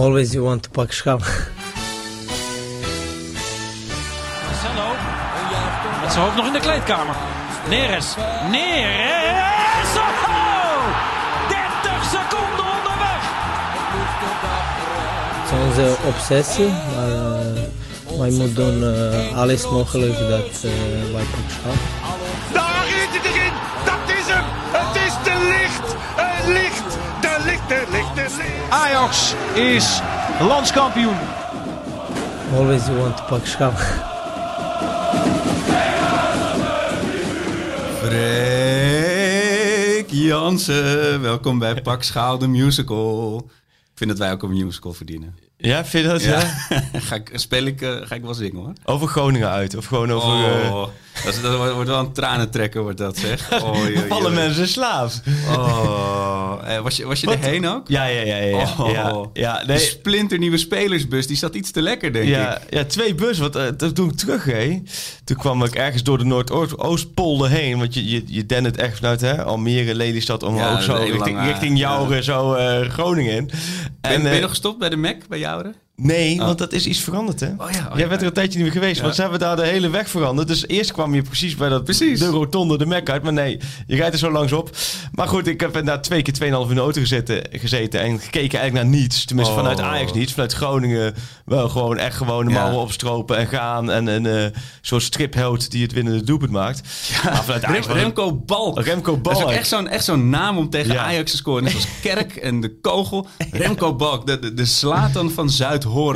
Always you want to pak schaal. Marcelo. Met zijn hoofd nog in de kleedkamer. Neres. Neres. Oh! 30 seconden onderweg. Het is onze obsessie, maar uh, wij moeten doen uh, alles mogelijk dat uh, wij pak Ajax is landskampioen. Always you want to pak schaal. Freek Jansen, welkom bij Pak Schaal, de musical. Ik vind dat wij ook een musical verdienen. Ja, vind je dat? Ja. ga ik, speel ik, uh, ga ik wel zingen hoor. Over Groningen uit, of gewoon over... Uh... Dat, is, dat, wordt wel een tranentrekker, wordt dat zeg. Oh, joh, Alle mensen slaaf. Oh, eh, was je, was je erheen ook? Ja, ja, ja. ja, oh, ja, ja nee. De splinternieuwe spelersbus, die zat iets te lekker, denk ja, ik. Ja, twee bussen. Want uh, toen ik terug ging, toen kwam ik ergens door de Noordoostpolder heen. Want je, je, je dent het echt vanuit hè, Almere, Lelystad, omhoog zo, richting, richting Jouren, zo eh, Groningen in. Ben, ben eh, je nog gestopt bij de Mac, bij Jouren? Nee, want dat is iets veranderd, hè? Oh ja, oh Jij ja. bent er een tijdje niet meer geweest, want ze hebben daar de hele weg veranderd. Dus eerst kwam je precies bij dat Precies. de rotonde, de Mac uit. Maar nee, je rijdt er zo langs op. Maar goed, ik heb daar twee keer 2,5 uur in de auto gezeten, gezeten en gekeken eigenlijk naar niets. Tenminste, Oh. vanuit Ajax niets. Vanuit Groningen wel gewoon echt gewoon de Ja. mouwen opstropen en gaan. En een eh soort stripheld die het winnende doelpunt maakt. Maar vanuit Ajax Rem- Remco Balk. Remco Dat is Balk. echt zo'n echt zo'n naam om tegen Ja. Ajax te scoren. Net als Kerk en de Kogel. Remco Balk, de, de, de Slatan van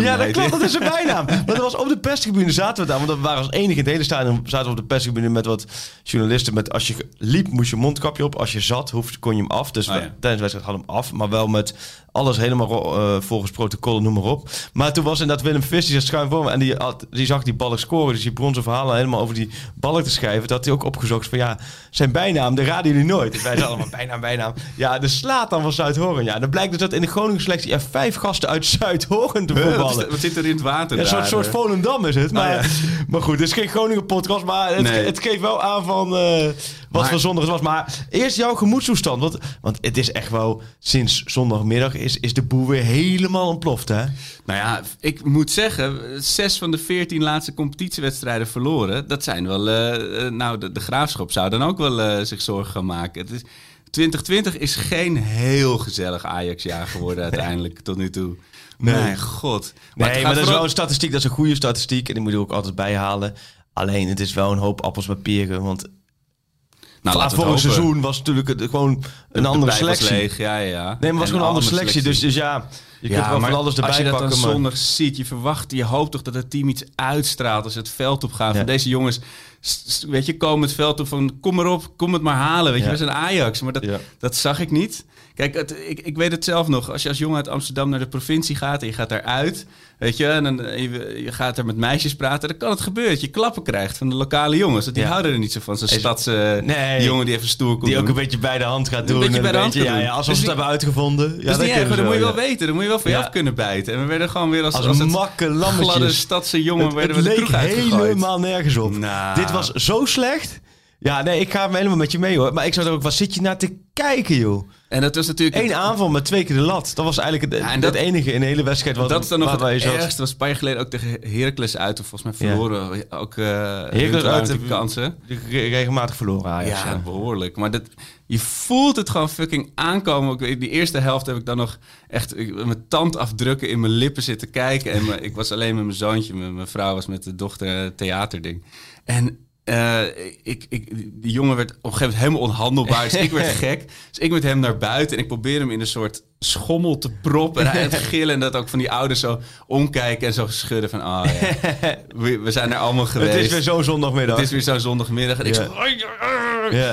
Ja, dat klopt. Dat is zijn bijnaam. Maar dat was op de perstribune zaten we daar. Want we waren als enige in het hele stadion. Zaten we op de perstribune met wat journalisten. Met als je liep moest je mondkapje op. Als je zat hoefde, kon je hem af. Dus we- ja. tijdens de wedstrijd hadden we hem af. Maar wel met alles helemaal eh, volgens protocollen, noem maar op. Maar toen was inderdaad Willem Vis, die zat schuin voor me. En die, had, die zag die balk scoren. Dus die begon zijn verhalen helemaal over die balk te schrijven. Had hij ook opgezocht van ja, zijn bijnaam, de raden jullie nooit. Dus wij zeiden allemaal bijnaam, bijnaam. Ja, de slaat dan van Zuidhoorn. Ja, dan blijkt dus dat in de Groningen selectie er vijf gasten uit Zuidhoorn te Wat, voetballen. is- wat zit er in het water Ja, een soort, soort eh? Volendam is het. Maar, Oh, ja. maar goed, het is geen Groningen podcast. Maar het, Nee. het geeft wel aan van eh, wat Maar- voor zondag het was. Maar eerst jouw gemoedstoestand. Want, want het is echt wel, sinds zondagmiddag is, is de boel weer helemaal ontploft. Hè? Nou ja, ik moet zeggen, zes van de veertien laatste competitiewedstrijden verloren. Dat zijn wel, eh, nou, de, de graafschap zou dan ook wel zich zorgen gaan maken. Het is, 2020 is geen heel gezellig Ajax-jaar geworden uiteindelijk tot nu toe. Nee. Mijn god. Nee, het maar, dat is wel een statistiek. Dat is een goede statistiek. En die moet je ook altijd bijhalen. Alleen, het is wel een hoop appels met peren. Want Nou, vorig het hopen. seizoen was natuurlijk het- gewoon een De andere selectie. leeg, ja, ja, ja. Nee, maar het was En gewoon een andere selectie. Dus, dus ja, je kunt wel maar van alles erbij als je dat pakken. dan maar- zondag ziet, je verwacht, je hoopt toch dat het team iets uitstraalt als het veld op gaan. Ja. Van deze jongens, weet je, komen het veld op van kom maar op, kom het maar halen. Weet je, we zijn Ajax. Maar dat, dat zag ik niet. Kijk, het, ik, ik weet het zelf nog. Als je als jongen uit Amsterdam naar de provincie gaat en je gaat daaruit, weet je, en dan, je, je gaat er met meisjes praten, dan kan het gebeuren dat je klappen krijgt van de lokale jongens. Die Ja. houden er niet zo van. Zo'n stadse Nee. die jongen die even stoer komt Die ook doen. een beetje bij de hand gaat doen. beetje en bij de hand beetje- gaat ja, alsof Dus ze het die- hebben uitgevonden. Ja, dat is dat niet erg, moet je wel weten. Dan moet je wel van je af kunnen bijten. En we werden gewoon weer als, Als, als het makke lammetjes. gladde stadse jongen het, werden het we de leek helemaal nergens op. Nou. Dit was zo slecht. Ja, nee, ik ga helemaal met je mee hoor. Maar ik zou er ook, wat zit je naar te kijken joh? En dat was natuurlijk... Eén aanval met twee keer de lat. Dat was eigenlijk het, Ja, en dat- het enige in de hele wedstrijd. Wat, dat is dan nog het ergste. was een paar jaar geleden ook tegen Heracles uit. Of volgens mij Ja. verloren. Ook uh, Heracles uit de kansen. Re- regelmatig verloren Ajax. Ja, Ja, behoorlijk. Maar dat, je voelt het gewoon fucking aankomen. Die eerste helft heb ik dan nog echt ik- mijn tand afdrukken in mijn lippen zitten kijken. En mijn- ik was alleen met mijn zoontje. Mijn, mijn vrouw was met de dochter eh, theaterding. En eh, ik, ik, die jongen werd op een gegeven moment helemaal onhandelbaar. Dus ik werd gek. Dus ik met hem naar buiten. En ik probeerde hem in een soort schommel te proppen. En hij aan het gillen. En dat ook van die ouders zo omkijken en zo schudden van... Ah ja, we, we zijn er allemaal geweest. Het is weer zo'n zondagmiddag. Het is weer zo'n zondagmiddag. En ik zo...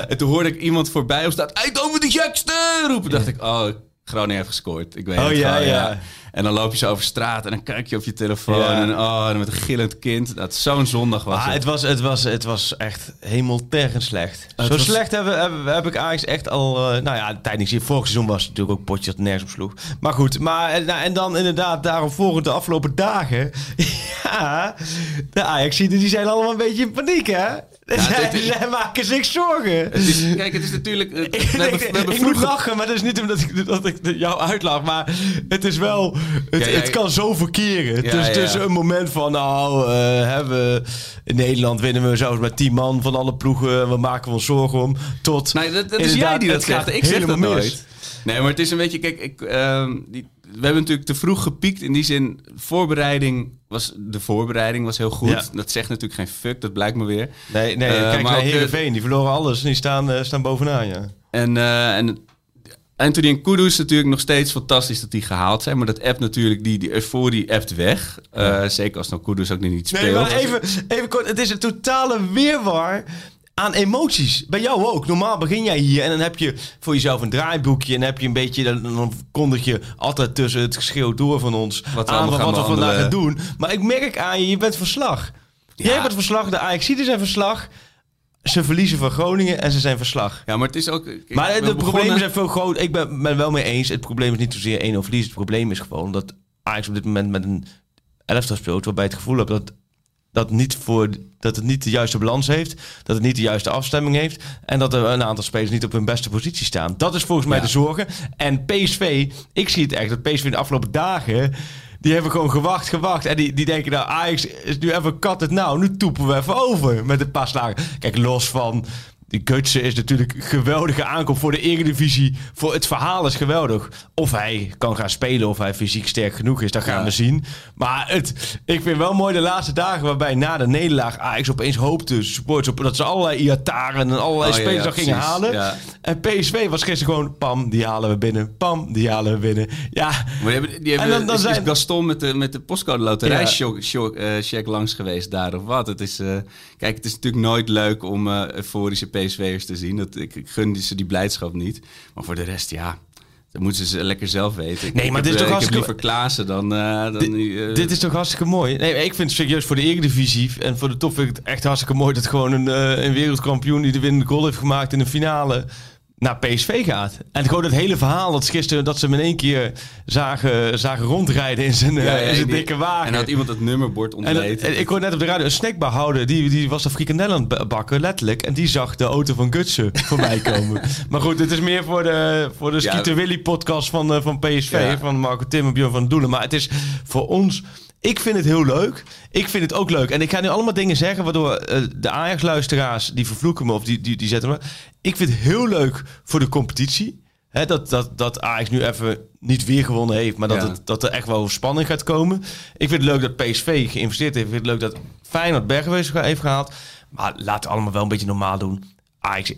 En toen hoorde ik iemand voorbij op staat... Eindhoven de gekste! roepen. dacht ik, oh, Groningen heeft gescoord. Ik weet Oh, het ja, gewoon, ja. En dan loop je zo over straat en dan kijk je op je telefoon. Ja. En, oh, en met een gillend kind. Dat zo'n zondag was Ah, het. het, was, het, was, het was echt hemeltergend slecht. Het Zo was- slecht heb, heb, heb ik Ajax echt al... eh, nou ja, tijd niet gezien. Vorig seizoen was het natuurlijk ook potje dat nergens op sloeg. Maar goed, maar, eh, nou, en dan inderdaad daarop volgend de afgelopen dagen... ja, de ajax die zijn allemaal een beetje in paniek, hè? Zij, dit- maken zich zorgen. Het is, kijk, het is natuurlijk... het- Ik, we hebben, we hebben ik moet lachen, maar dat is niet omdat ik, dat ik jou uitlach. Maar het is wel... Het, Ja, ja, het kan zo verkeren. Dus ja. tussen een moment van... Nou, eh, hebben in Nederland winnen we zelfs met 10 man van alle ploegen. We maken ons zorgen om. Tot... Nee, dat, dat is jij die dat het zegt. Ik zeg dat mis. nooit. Nee, maar het is een beetje... Kijk, ik, ehm, die, we hebben natuurlijk te vroeg gepiekt. In die zin, voorbereiding was... De voorbereiding was heel goed. Ja. Dat zegt natuurlijk geen fuck. Dat blijkt me weer. Nee, nee Eh, kijk maar naar Heerenveen. Die verloren alles. Die staan, eh, staan bovenaan, ja. En, eh en Anthony en Kudus natuurlijk nog steeds fantastisch dat die gehaald zijn. Maar dat app natuurlijk, die, die euforie appt weg. Eh, Zeker als nou Kudus ook nu niet speelt. Nee, maar even, even kort. Het is een totale weerwar aan emoties. Bij jou ook. Normaal begin jij hier en dan heb je voor jezelf een draaiboekje. En dan heb je een beetje, dan, dan kondig je altijd tussen het geschreeuw door van ons Wat we aan gaan wat we vandaag gaan doen. Maar ik merk aan je, je bent verslag. Jij bent verslag, de Ajaxiden zijn verslag. Ze verliezen van Groningen en ze zijn verslag. Ja, maar het is ook... kijk, Maar de problemen zijn veel groter. Ik ben, ben wel mee eens. Het probleem is niet zozeer 1-0 verlies. Het probleem is gewoon dat Ajax op dit moment met een elftal speelt... waarbij het gevoel hebt dat, dat, niet voor, dat het niet de juiste balans heeft... dat het niet de juiste afstemming heeft... en dat er een aantal spelers niet op hun beste positie staan. Dat is volgens mij Ja. de zorgen. En PSV, ik zie het echt, dat PSV de afgelopen dagen... Die hebben gewoon gewacht, gewacht. En die, die denken, nou, Ajax is nu even kat het nou. Nu toepen we even over met een paar slagen. Kijk, los van... Die Gutsen is natuurlijk een geweldige aankoop voor de Eredivisie. Voor het verhaal is geweldig. Of hij kan gaan spelen, of hij fysiek sterk genoeg is, dat gaan Ja. we zien. Maar het, ik vind wel mooi de laatste dagen waarbij na de nederlaag Ajax opeens hoopte, supporters op, dat ze allerlei Iataren en allerlei Oh, spelers ja, gingen halen. En PSV was gisteren gewoon, pam, die halen we binnen. Pam, die halen we binnen. Ja, Maar die hebben, die En hebben, dan- dan is, zijn- Gaston met de, met de postcode loterij Ja. shock, shock, eh, check langs geweest daar of wat. Het is, eh, kijk, het is natuurlijk nooit leuk om eh, euforische PSV'ers te zien. Dat, ik, ik gun ze die blijdschap niet. Maar voor de rest, ja, dat moeten ze lekker zelf weten. Ik- Nee, maar heb, dit is toch eh, Ik heb hartstikke- liever Klaassen dan... eh, dan eh, Dit is toch hartstikke mooi? Nee, ik vind het serieus voor de Eredivisie en voor de top vind ik het echt hartstikke mooi dat gewoon een, een wereldkampioen die de winnende goal heeft gemaakt in de finale naar PSV gaat. En gewoon het hele verhaal dat gisteren dat ze hem in één keer zagen, zagen rondrijden in zijn, eh, ja, ja, in zijn die- dikke wagen. En had iemand het nummerbord dat- ontleed. en ik hoorde net op de radio een snackbar houden. Die, die was de frikandel aan het bakken, letterlijk. En die zag de auto van Gutsen voorbij komen. maar goed, het is meer voor de, voor de Ja. Skeeter Willy podcast van, eh, van PSV. Ja. Van Marco Tim en Björn van Doelen. Maar het is voor ons... Ik vind het heel leuk. Ik vind het ook leuk. En ik ga nu allemaal dingen zeggen waardoor eh, de Ajax-luisteraars... die vervloeken me of die, die, die zetten me... Ik vind het heel leuk voor de competitie. Hè, dat, dat, dat Ajax nu even niet weer gewonnen heeft, maar dat, Ja. het, dat er echt wel spanning gaat komen. Ik vind het leuk dat PSV geïnvesteerd heeft. Ik vind het leuk dat Feyenoord Bergwezen heeft gehaald. Maar laten we allemaal wel een beetje normaal doen. Ajax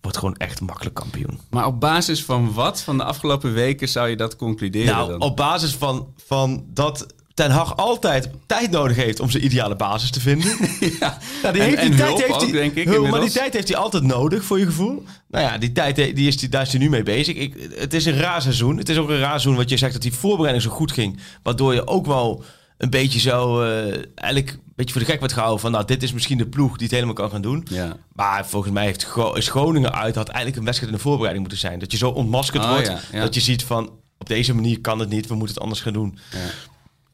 wordt gewoon echt makkelijk kampioen. Maar op basis van wat van de afgelopen weken zou je dat concluderen Nou, dan? op basis van, van dat Ten Hag altijd tijd nodig heeft om zijn ideale basis te vinden. ja. Nou, die En- heeft die en tijd heeft ook, hij, denk ik, hulp, maar die tijd heeft hij altijd nodig voor je gevoel. Nou ja, die tijd die is, die, daar is hij nu mee bezig. Ik, het is een raar seizoen. Het is ook een raar seizoen wat je zegt dat die voorbereiding zo goed ging. Waardoor je ook wel een beetje zo eh, eigenlijk een beetje voor de gek werd gehouden van nou dit is misschien de ploeg die het helemaal kan gaan doen. Ja. Maar volgens mij heeft Gro- is Groningen uit had eigenlijk een wedstrijd in de voorbereiding moeten zijn. Dat je zo ontmaskerd Oh, wordt ja, ja. dat je ziet van op deze manier kan het niet. We moeten het anders gaan doen.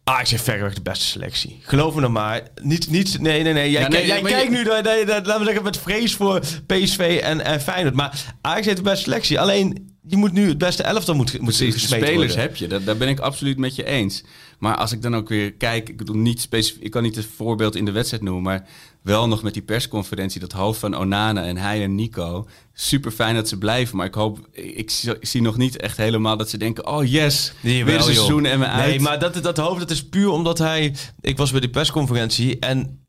Ja. Ajax heeft verreweg de beste selectie. Geloof me dan maar. Niet, niet, nee, nee, nee. Jij, Ja, nee, jij kijkt je- nu, dat, dat, dat- laten we zeggen, met vrees voor PSV en, en Feyenoord. Maar Ajax heeft de beste selectie. Alleen, je moet nu het beste elftal moet, moet Precies, de gesmeed spelers worden. heb je. Dat, daar ben ik absoluut met je eens. Maar als ik dan ook weer kijk, ik bedoel niet specifiek, ik kan niet het voorbeeld in de wedstrijd noemen, maar wel nog met die persconferentie, dat hoofd van Onana en hij en Nico. Super fijn dat ze blijven, maar ik hoop, ik zie, nog niet echt helemaal dat ze denken, oh yes, weer een seizoen en we uit. Nee, maar dat, dat hoofd dat is puur omdat hij... Ik was bij die persconferentie en...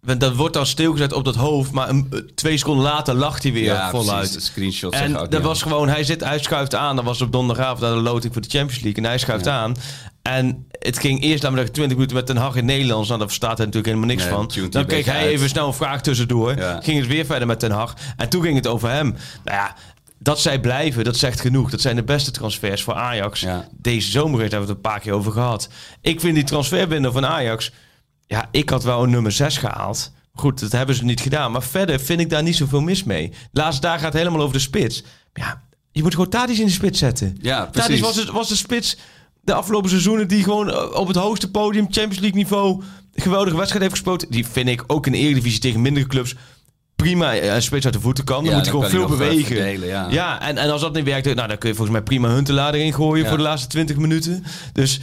Dat wordt dan stilgezet op dat hoofd, maar een, eh, twee seconden later lacht hij weer ja, voluit. precies, de screenshot En dat was gewoon, hij, zit, hij schuift aan. Dat was op donderdagavond aan de loting voor de Champions League. En hij schuift Ja. aan. En het ging eerst, zeggen, 20 minuten met Ten Hag in Nederlands. Nou, daar verstaat hij natuurlijk helemaal niks Nee, van. Dan kreeg hij uit. even snel een vraag tussendoor. Ja. Ging het weer verder met Ten Hag. En toen ging het over hem. Nou ja, dat zij blijven, dat zegt genoeg. Dat zijn de beste transfers voor Ajax. Ja. Deze zomer hebben we het een paar keer over gehad. Ik vind die transferwindow van Ajax... Ja, ik had wel een nummer 6 gehaald. Goed, dat hebben ze niet gedaan. Maar verder vind ik daar niet zoveel mis mee. De laatste dag gaat helemaal over de spits. Ja, je moet gewoon Tadic in de spits zetten. Ja, precies. was, de- was de spits de afgelopen seizoenen die gewoon eh, op het hoogste podium, Champions League niveau, geweldige wedstrijd heeft gespeeld. Die vind ik ook in de Eredivisie tegen mindere clubs prima een spits uit de voeten kan. Dan Ja, moet hij gewoon veel bewegen. verdelen, ja. en, en als dat niet werkt, nou, dan kun je volgens mij prima Huntelaar erin gooien Ja. voor de laatste 20 minuten. Dus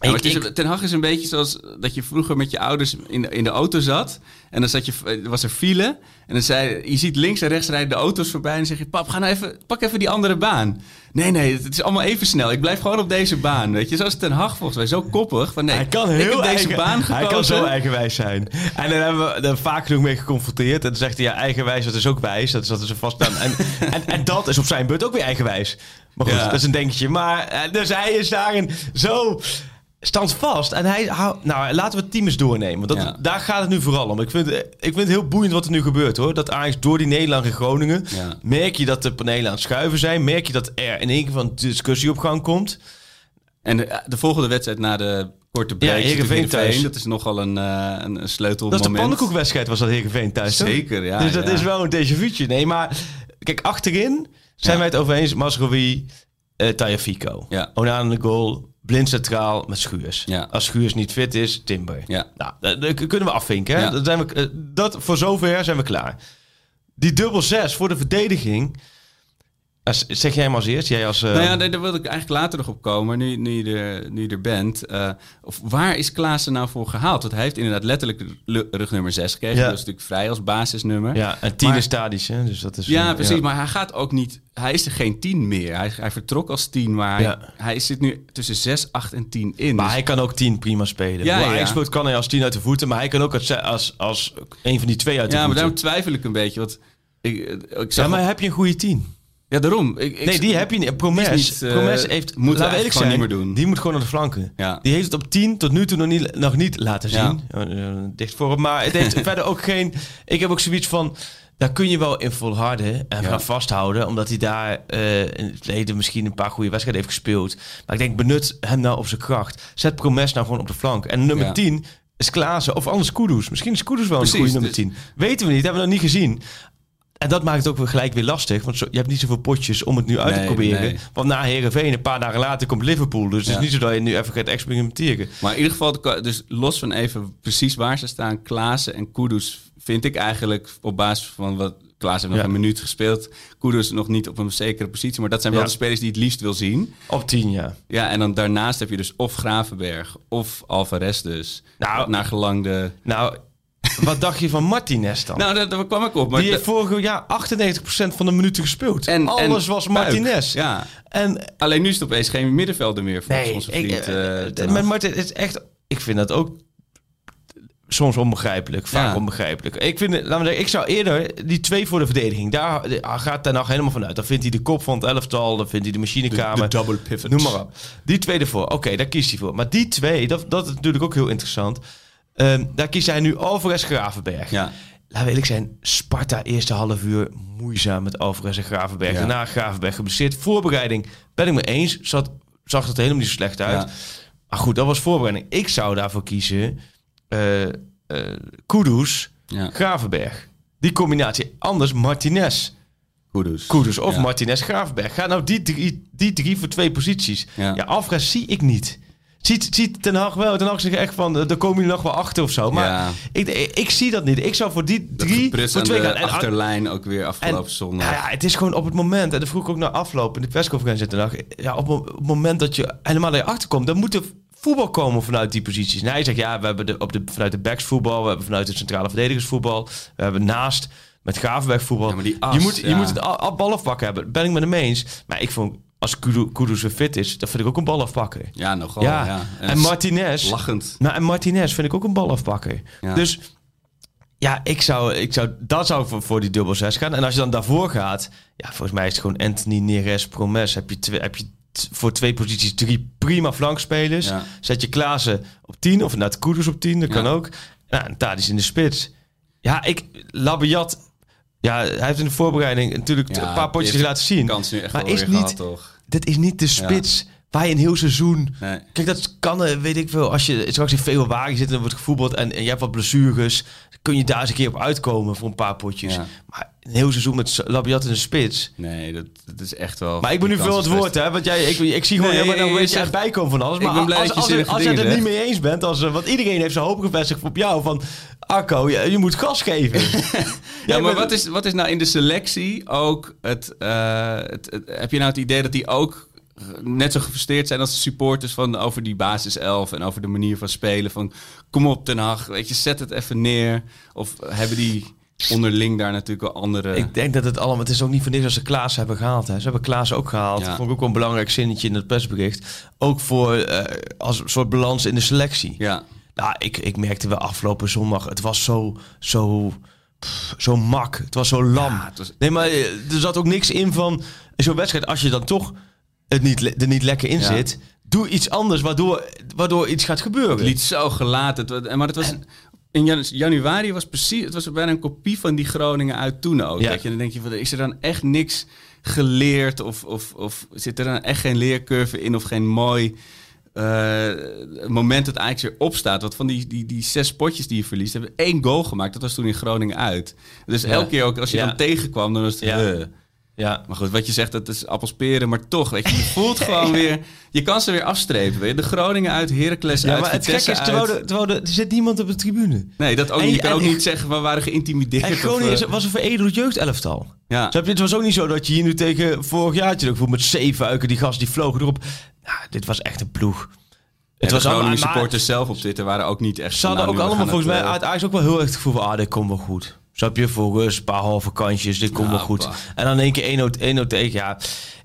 Ja, ik, is, ik- Ten Hag is een beetje zoals dat je vroeger met je ouders in de, in de auto zat. En dan zat je, er was er file. En dan zei je ziet links en rechts rijden de auto's voorbij. En dan zeg je, pap, ga nou even, pak even die andere baan. Nee, nee, het is allemaal even snel. Ik blijf gewoon op deze baan. Weet je, zo is Ten Hag volgens mij zo koppig. Van, nee, hij kan ik heel heb deze eigen- baan gekozen. Hij kan zo eigenwijs zijn. En dan hebben we er vaak genoeg mee geconfronteerd. En dan zegt hij, ja, eigenwijs, dat is ook wijs. Dat is wat ze vast. En, en, en dat is op zijn beurt ook weer eigenwijs. Maar goed, Ja. dat is een denketje. Maar, eh, dus hij is daarin zo standvast. En hij. Nou, laten we het team eens doornemen. Want dat, Ja. daar gaat het nu vooral om. Ik vind, ik vind het heel boeiend wat er nu gebeurt, hoor. Dat Ajax door die Nederland in Groningen... Ja. merk je dat de panelen aan het schuiven zijn. Merk je dat er in één keer van een discussie op gang komt. En de, de volgende wedstrijd na de korte break. Ja, Heerenveen thuis. Dat is nogal een, eh een, een sleutelmoment. Dat is de pannenkoekwedstrijd, was dat Heerenveen thuis? Zeker, ja. dus dat ja. is wel een déjà vu'tje. Nee, maar kijk, achterin zijn wij het over eens. Masrowi, uh, Tajafico. Ja. Onana de goal, blind centraal met Schuurs. Ja. Als Schuurs niet fit is, Timber. Ja. Nou, dat, dat kunnen we afvinken. Hè? Ja. Dat zijn we, eh, dat, voor zover zijn we klaar. Die dubbel zes voor de verdediging. Als, zeg jij hem als eerst? Jij als... eh, Nou ja, daar, daar wilde ik eigenlijk later nog op komen, nu, nu, je, er, nu je er bent. Eh, of waar is Klaassen nou voor gehaald? Want hij heeft inderdaad letterlijk rugnummer 6 gekregen. Ja. Dat is natuurlijk vrij als basisnummer. ja, en tien Maar- is statisch, hè? Dus dat is... Ja, eh, precies. Maar hij gaat ook niet. Hij is er geen 10 meer. Hij, hij vertrok als 10, maar hij, Ja. hij zit nu tussen 6, 8 en 10 in. Maar Dus- hij kan ook tien prima spelen. Ja. Hij speelt kan hij als tien uit de voeten, maar hij kan ook als, als, als een van die twee uit de ja, maar voeten. daarom twijfel ik een beetje. Want ik, eh, ik zag ja, maar op- heb je een goede tien? Ja, daarom. Ik, ik- Nee, die heb je niet. Promes, niet, eh, Promes heeft, moeten we laten we eigenlijk eerlijk gewoon zijn, niet meer doen. die moet gewoon naar de flanken. Ja. Die heeft het op 10 tot nu toe nog niet, nog niet laten zien. Eh, eh, dicht voor hem. Maar het heeft verder ook geen... Ik heb ook zoiets van... Daar kun je wel in volharden en Ja. gaan vasthouden. Omdat hij daar in het verleden misschien een paar goede wedstrijden heeft gespeeld. Maar ik denk, benut hem nou op zijn kracht. Zet Promes nou gewoon op de flank. En nummer Ja. 10 is Klaassen. Of anders Kudus. Misschien is Kudus wel Precies, een goede nummer dus- 10. Weten we niet. Hebben we nog niet gezien. En dat maakt het ook weer gelijk weer lastig. Want je hebt niet zoveel potjes om het nu uit te proberen. nee. Want na Herenveen, een paar dagen later, komt Liverpool. Dus het is niet zo dat je nu even gaat experimenteren. Maar in ieder geval, dus los van even precies waar ze staan, Klaassen en Kudus vind ik eigenlijk op basis van wat Klaas heeft nog Ja. een minuut gespeeld. Kudus nog niet op een zekere positie, maar dat zijn wel Ja. de spelers die het liefst wil zien. Op 10, ja. Ja, en dan daarnaast heb je dus of Gravenberg of Alvarez dus. Nou- naar gelang de... Nou, wat dacht je van Martinez dan? Nou, daar, daar kwam ik op. Maar die heeft vorig jaar 98% van de minuten gespeeld. en, Alles en was Puik. Martinez. Ja, En alleen nu is het opeens geen middenvelder meer volgens nee, onze ik, vriend. eh, eh, eh, met. Martin is echt... Ik vind dat ook soms onbegrijpelijk. Vaak Ja. onbegrijpelijk. Ik vind, laat me zeggen, ik zou eerder die twee voor de verdediging. Daar gaat Ten Hag helemaal vanuit. Dan vindt hij de kop van het elftal. Dan vindt hij de machinekamer. De double pivot. Noem maar op. Die twee ervoor. Oké, daar kiest hij voor. Maar die twee, dat, dat is natuurlijk ook heel interessant. Ehm, daar kiest hij nu Alvarez Gravenberg. Ja, Laten we eerlijk zijn, Sparta eerste half uur moeizaam met Alvarez en Gravenberg. Ja. Daarna Gravenberg geblesseerd. Voorbereiding ben ik me eens. Zat, zag het helemaal niet zo slecht uit. Ja. Maar goed, dat was voorbereiding. Ik zou daarvoor kiezen eh eh Kudus, ja. Gravenberg. Die combinatie. Anders Martinez. Kudus. Kudus of. Martinez Gravenberg. Ga nou die drie, die drie voor twee posities. Ja. Ja, Alvarez zie ik niet. Ziet, ziet Ten Hag wel. Ten Hag zegt echt van, daar komen jullie nog wel achter of zo. Maar Ja. ik, ik, ik zie dat niet. Ik zou voor die drie voor aan twee de gaan. En, achterlijn ook weer afgelopen zondag. nou ja, het is gewoon op het moment, en dat vroeg ik ook naar afloop in de persconferentie Ten Hag. Ja, op, op het moment dat je helemaal erachter komt, dan moet er voetbal komen vanuit die posities. En hij zegt, ja, we hebben de, op de, vanuit de backs voetbal, we hebben vanuit de centrale verdedigers voetbal, we hebben naast met Gravenberg voetbal. Ja, as, je moet, je ja. moet het al, al balafpakken hebben. Ben ik met hem eens. Maar ik vond, als Kudu- Kudus weer fit is, dan vind ik ook een balafpakker. Ja, nogal. ja. Ja. En Martinez, Lachend. nou, en Martinez vind ik ook een balafpakker. Ja. Dus ja, ik zou, ik zou, dat zou voor, voor die dubbel 6 gaan. En als je dan daarvoor gaat, ja, volgens mij is het gewoon Anthony Neres, Promes. Heb je, twee, heb je voor twee posities drie prima flankspelers. Ja. Zet je Klaassen op 10 of inderdaad Koeders op 10, dat kan ook. Nou, en Tadis in de spits. Ja, ik, Labiat, ja, hij heeft in de voorbereiding natuurlijk Ja, een paar potjes laten zien. Kans nu echt Maar is niet- gehad, toch? Is niet de spits waar je een heel seizoen... Nee. Kijk, dat kan, eh, weet ik veel, als je straks in februari zit en er wordt gevoetbald en, en je hebt wat blessures, kun je daar eens een keer op uitkomen voor een paar potjes. Ja. Maar een heel seizoen met Labiat in de spits. Nee, dat, dat is echt wel... Maar ik ben nu veel het woord, hè? Want jij, ik, ik zie gewoon Nee, helemaal je een beetje het bijkomen van alles. Ik Maar ben blij als, dat je als, als, als jij het er niet mee eens bent, als, want iedereen heeft zijn hoop gevestigd op jou van Arco, je, je moet gas geven. Ja, maar wat is, wat is nou in de selectie ook het, eh, het, het- Heb je nou het idee dat die ook net zo gefrustreerd zijn als de supporters van over die basiself en over de manier van spelen? Van kom op Ten Hag, weet je, zet het even neer. Of hebben die onderling daar natuurlijk wel andere... Ik denk dat het allemaal, het is ook niet voor niks als ze Klaas hebben gehaald. Hè. Ze hebben Klaas ook gehaald. Ja. Vond ik ook wel een belangrijk zinnetje in het persbericht. Ook voor eh, als een soort balans in de selectie. Ja, Nou, ik, ik merkte wel afgelopen zondag, het was zo, zo, pff, zo mak. Het was zo lam. Ja, het was- Nee, maar eh, er zat ook niks in van zo'n wedstrijd. Als je dan toch het niet, er niet lekker in Ja. zit, doe iets anders waardoor, waardoor iets gaat gebeuren. het liet zo gelaten. Maar het was... In jan- januari was precies, het was bijna een kopie van die Groningen uit toen ook. Ja. Weet je? En dan denk je van, is er dan echt niks geleerd of, of, of zit er dan echt geen leercurve in of geen mooi eh, moment dat Ajax weer opstaat? Want van die, die, die zes potjes die je verliest, hebben we één goal gemaakt. Dat was toen in Groningen uit. Dus Ja. elke keer ook als je Ja. dan tegenkwam, dan was het... Ja. Eh. Ja. Maar goed, wat je zegt, dat is appelsperen, maar toch, weet je, je voelt gewoon weer, je kan ze weer afstrepen. Weet je. De Groningen uit, Heracles Ja, uit, maar het Vitesse gekke is, terwijl, uit. de, terwijl de, er zit niemand op de tribune. Nee, dat ook En niet. je- kan en ook niet zeggen, we waren geïntimideerd. En Groningen eh, was een veredeld jeugdelftal. ja. Je? Het was ook niet zo dat je hier nu tegen vorig jaartje ook voelt met zeven uiken, die gasten die vlogen erop. Nou, dit was echt een ploeg. Het Het was allemaal Groningen supporters zelf op Twitter waren ook niet echt... Ze hadden nou, ook allemaal volgens mij het, uit Ajax ook wel heel erg het gevoel van, ah, dit komt wel goed. Snap je? Rust, een paar halve kantjes, dit komt Ja, wel goed. bah. En dan in één keer 1-0 1-0 tegen, ja.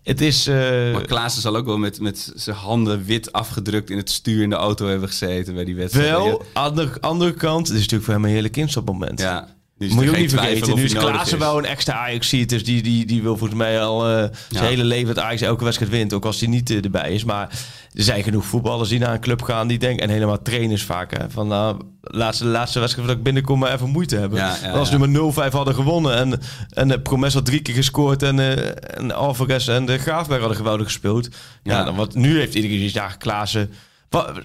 Het is... eh, Maar Klaassen zal ook wel met, met zijn handen wit afgedrukt in het stuur in de auto hebben gezeten bij die wedstrijd. wel, aan de andere kant, het is natuurlijk voor hem een heerlijk instapmoment. Ja. Moet je ook niet vergeten. Nu is Klaassen wel een extra ajax ziet. Dus die, die, die wil volgens mij al eh, zijn Ja. hele leven dat Ajax elke wedstrijd wint. Ook als hij niet eh, erbij is. Maar er zijn genoeg voetballers die naar een club gaan. Die denken, en helemaal trainers vaak. Hè, van nou, laatste, laatste wedstrijd dat ik binnenkom maar even moeite hebben. Ja, ja, Want als met 0-5 hadden gewonnen. En, en de Promes had drie keer gescoord. En, eh en Alvarez en de Graafberg hadden geweldig gespeeld. Ja, dan wat, nu heeft iedereen gezegd, ja, Klaassen.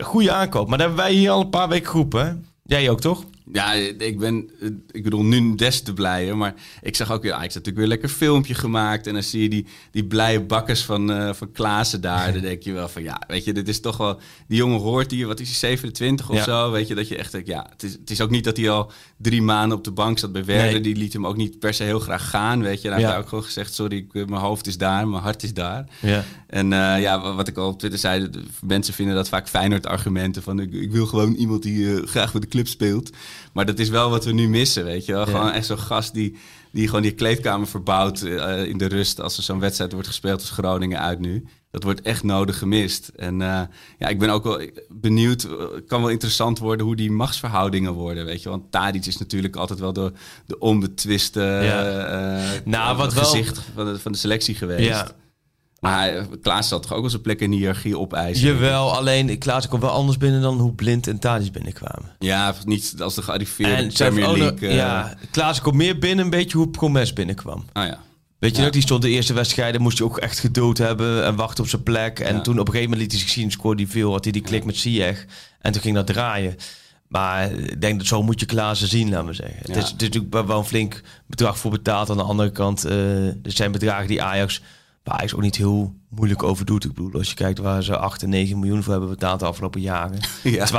Goede aankoop. Maar dat hebben wij hier al een paar weken geroepen. Hè? Jij ook, toch? Ja, ik ben, ik bedoel, nu des te blijer. Maar ik zag ook weer, Ajax had natuurlijk weer een lekker filmpje gemaakt. En dan zie je die, die blije bakkers van, eh van Klaassen daar. Dan denk je wel van, ja, weet je, dit is toch wel... Die jongen hoort hier, wat is hij, 27 of Ja. zo? Weet je, dat je echt denkt, ja, het is, het is ook niet dat hij al drie maanden op de bank zat bij Werder. Nee. Die liet hem ook niet per se heel graag gaan, weet je. En hij Ja. heeft ook gewoon gezegd, sorry, ik, eh, mijn hoofd is daar, mijn hart is daar. Ja. En eh, ja, wa- wat ik al op Twitter zei, mensen vinden dat vaak Feyenoord-argumenten van ik, ik wil gewoon iemand die graag bij de club speelt. Maar dat is wel wat we nu missen, weet je wel. Ja. Gewoon echt zo'n gast die, die gewoon die kleedkamer verbouwt eh, in de rust als er zo'n wedstrijd wordt gespeeld als Groningen uit nu. Dat wordt echt nodig gemist. En eh, ja, ik ben ook wel benieuwd. eh, Het kan wel interessant worden hoe die machtsverhoudingen worden, weet je. Want Tadic is natuurlijk altijd wel de, de onbetwiste Ja. eh, Nou, wat het wel- gezicht van de, van de selectie geweest. Ja. Maar Klaas zal toch ook wel zijn plek in de hiërarchie opeisen? Jawel, alleen Klaas komt wel anders binnen dan hoe Blind en Tadic binnenkwamen. Ja, niet als de gearriveerde Premier League. eh, ja, Klaas komt meer binnen een beetje hoe Promes binnenkwam. Ah ja. Weet je Ja. nog, die stond de eerste wedstrijden, moest hij ook echt geduld hebben en wachten op zijn plek. En Ja. toen op een gegeven moment liet hij zich zien, scoorde hij veel, had hij die klik met Ziyech. En toen ging dat draaien. Maar ik denk dat zo moet je Klaassen zien, laten we zeggen. Het, Ja. is, het is natuurlijk wel een flink bedrag voor betaald. Aan de andere kant, eh er zijn bedragen die Ajax, waar Ajax ook niet heel moeilijk over doet. Ik bedoel, als je kijkt waar ze 8 en 9 miljoen voor hebben betaald de afgelopen jaren. Ja. 12,5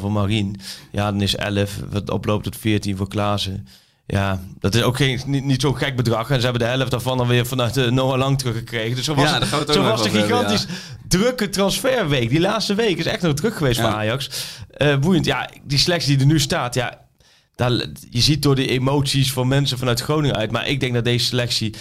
voor Marien. Ja, dan is 11, wat oploopt tot 14 voor Klaassen. Ja, dat is ook geen, niet, niet zo'n gek bedrag. En ze hebben de helft daarvan dan weer vanuit de Noah Lang teruggekregen. Dus zo was, Ja, het- zo was de hebben, gigantisch drukke transferweek. Die laatste week is echt nog druk geweest Ja. voor Ajax. Eh, boeiend. Ja, die selectie die er nu staat, ja, daar, je ziet door de emoties van mensen vanuit Groningen uit. Maar ik denk dat deze selectie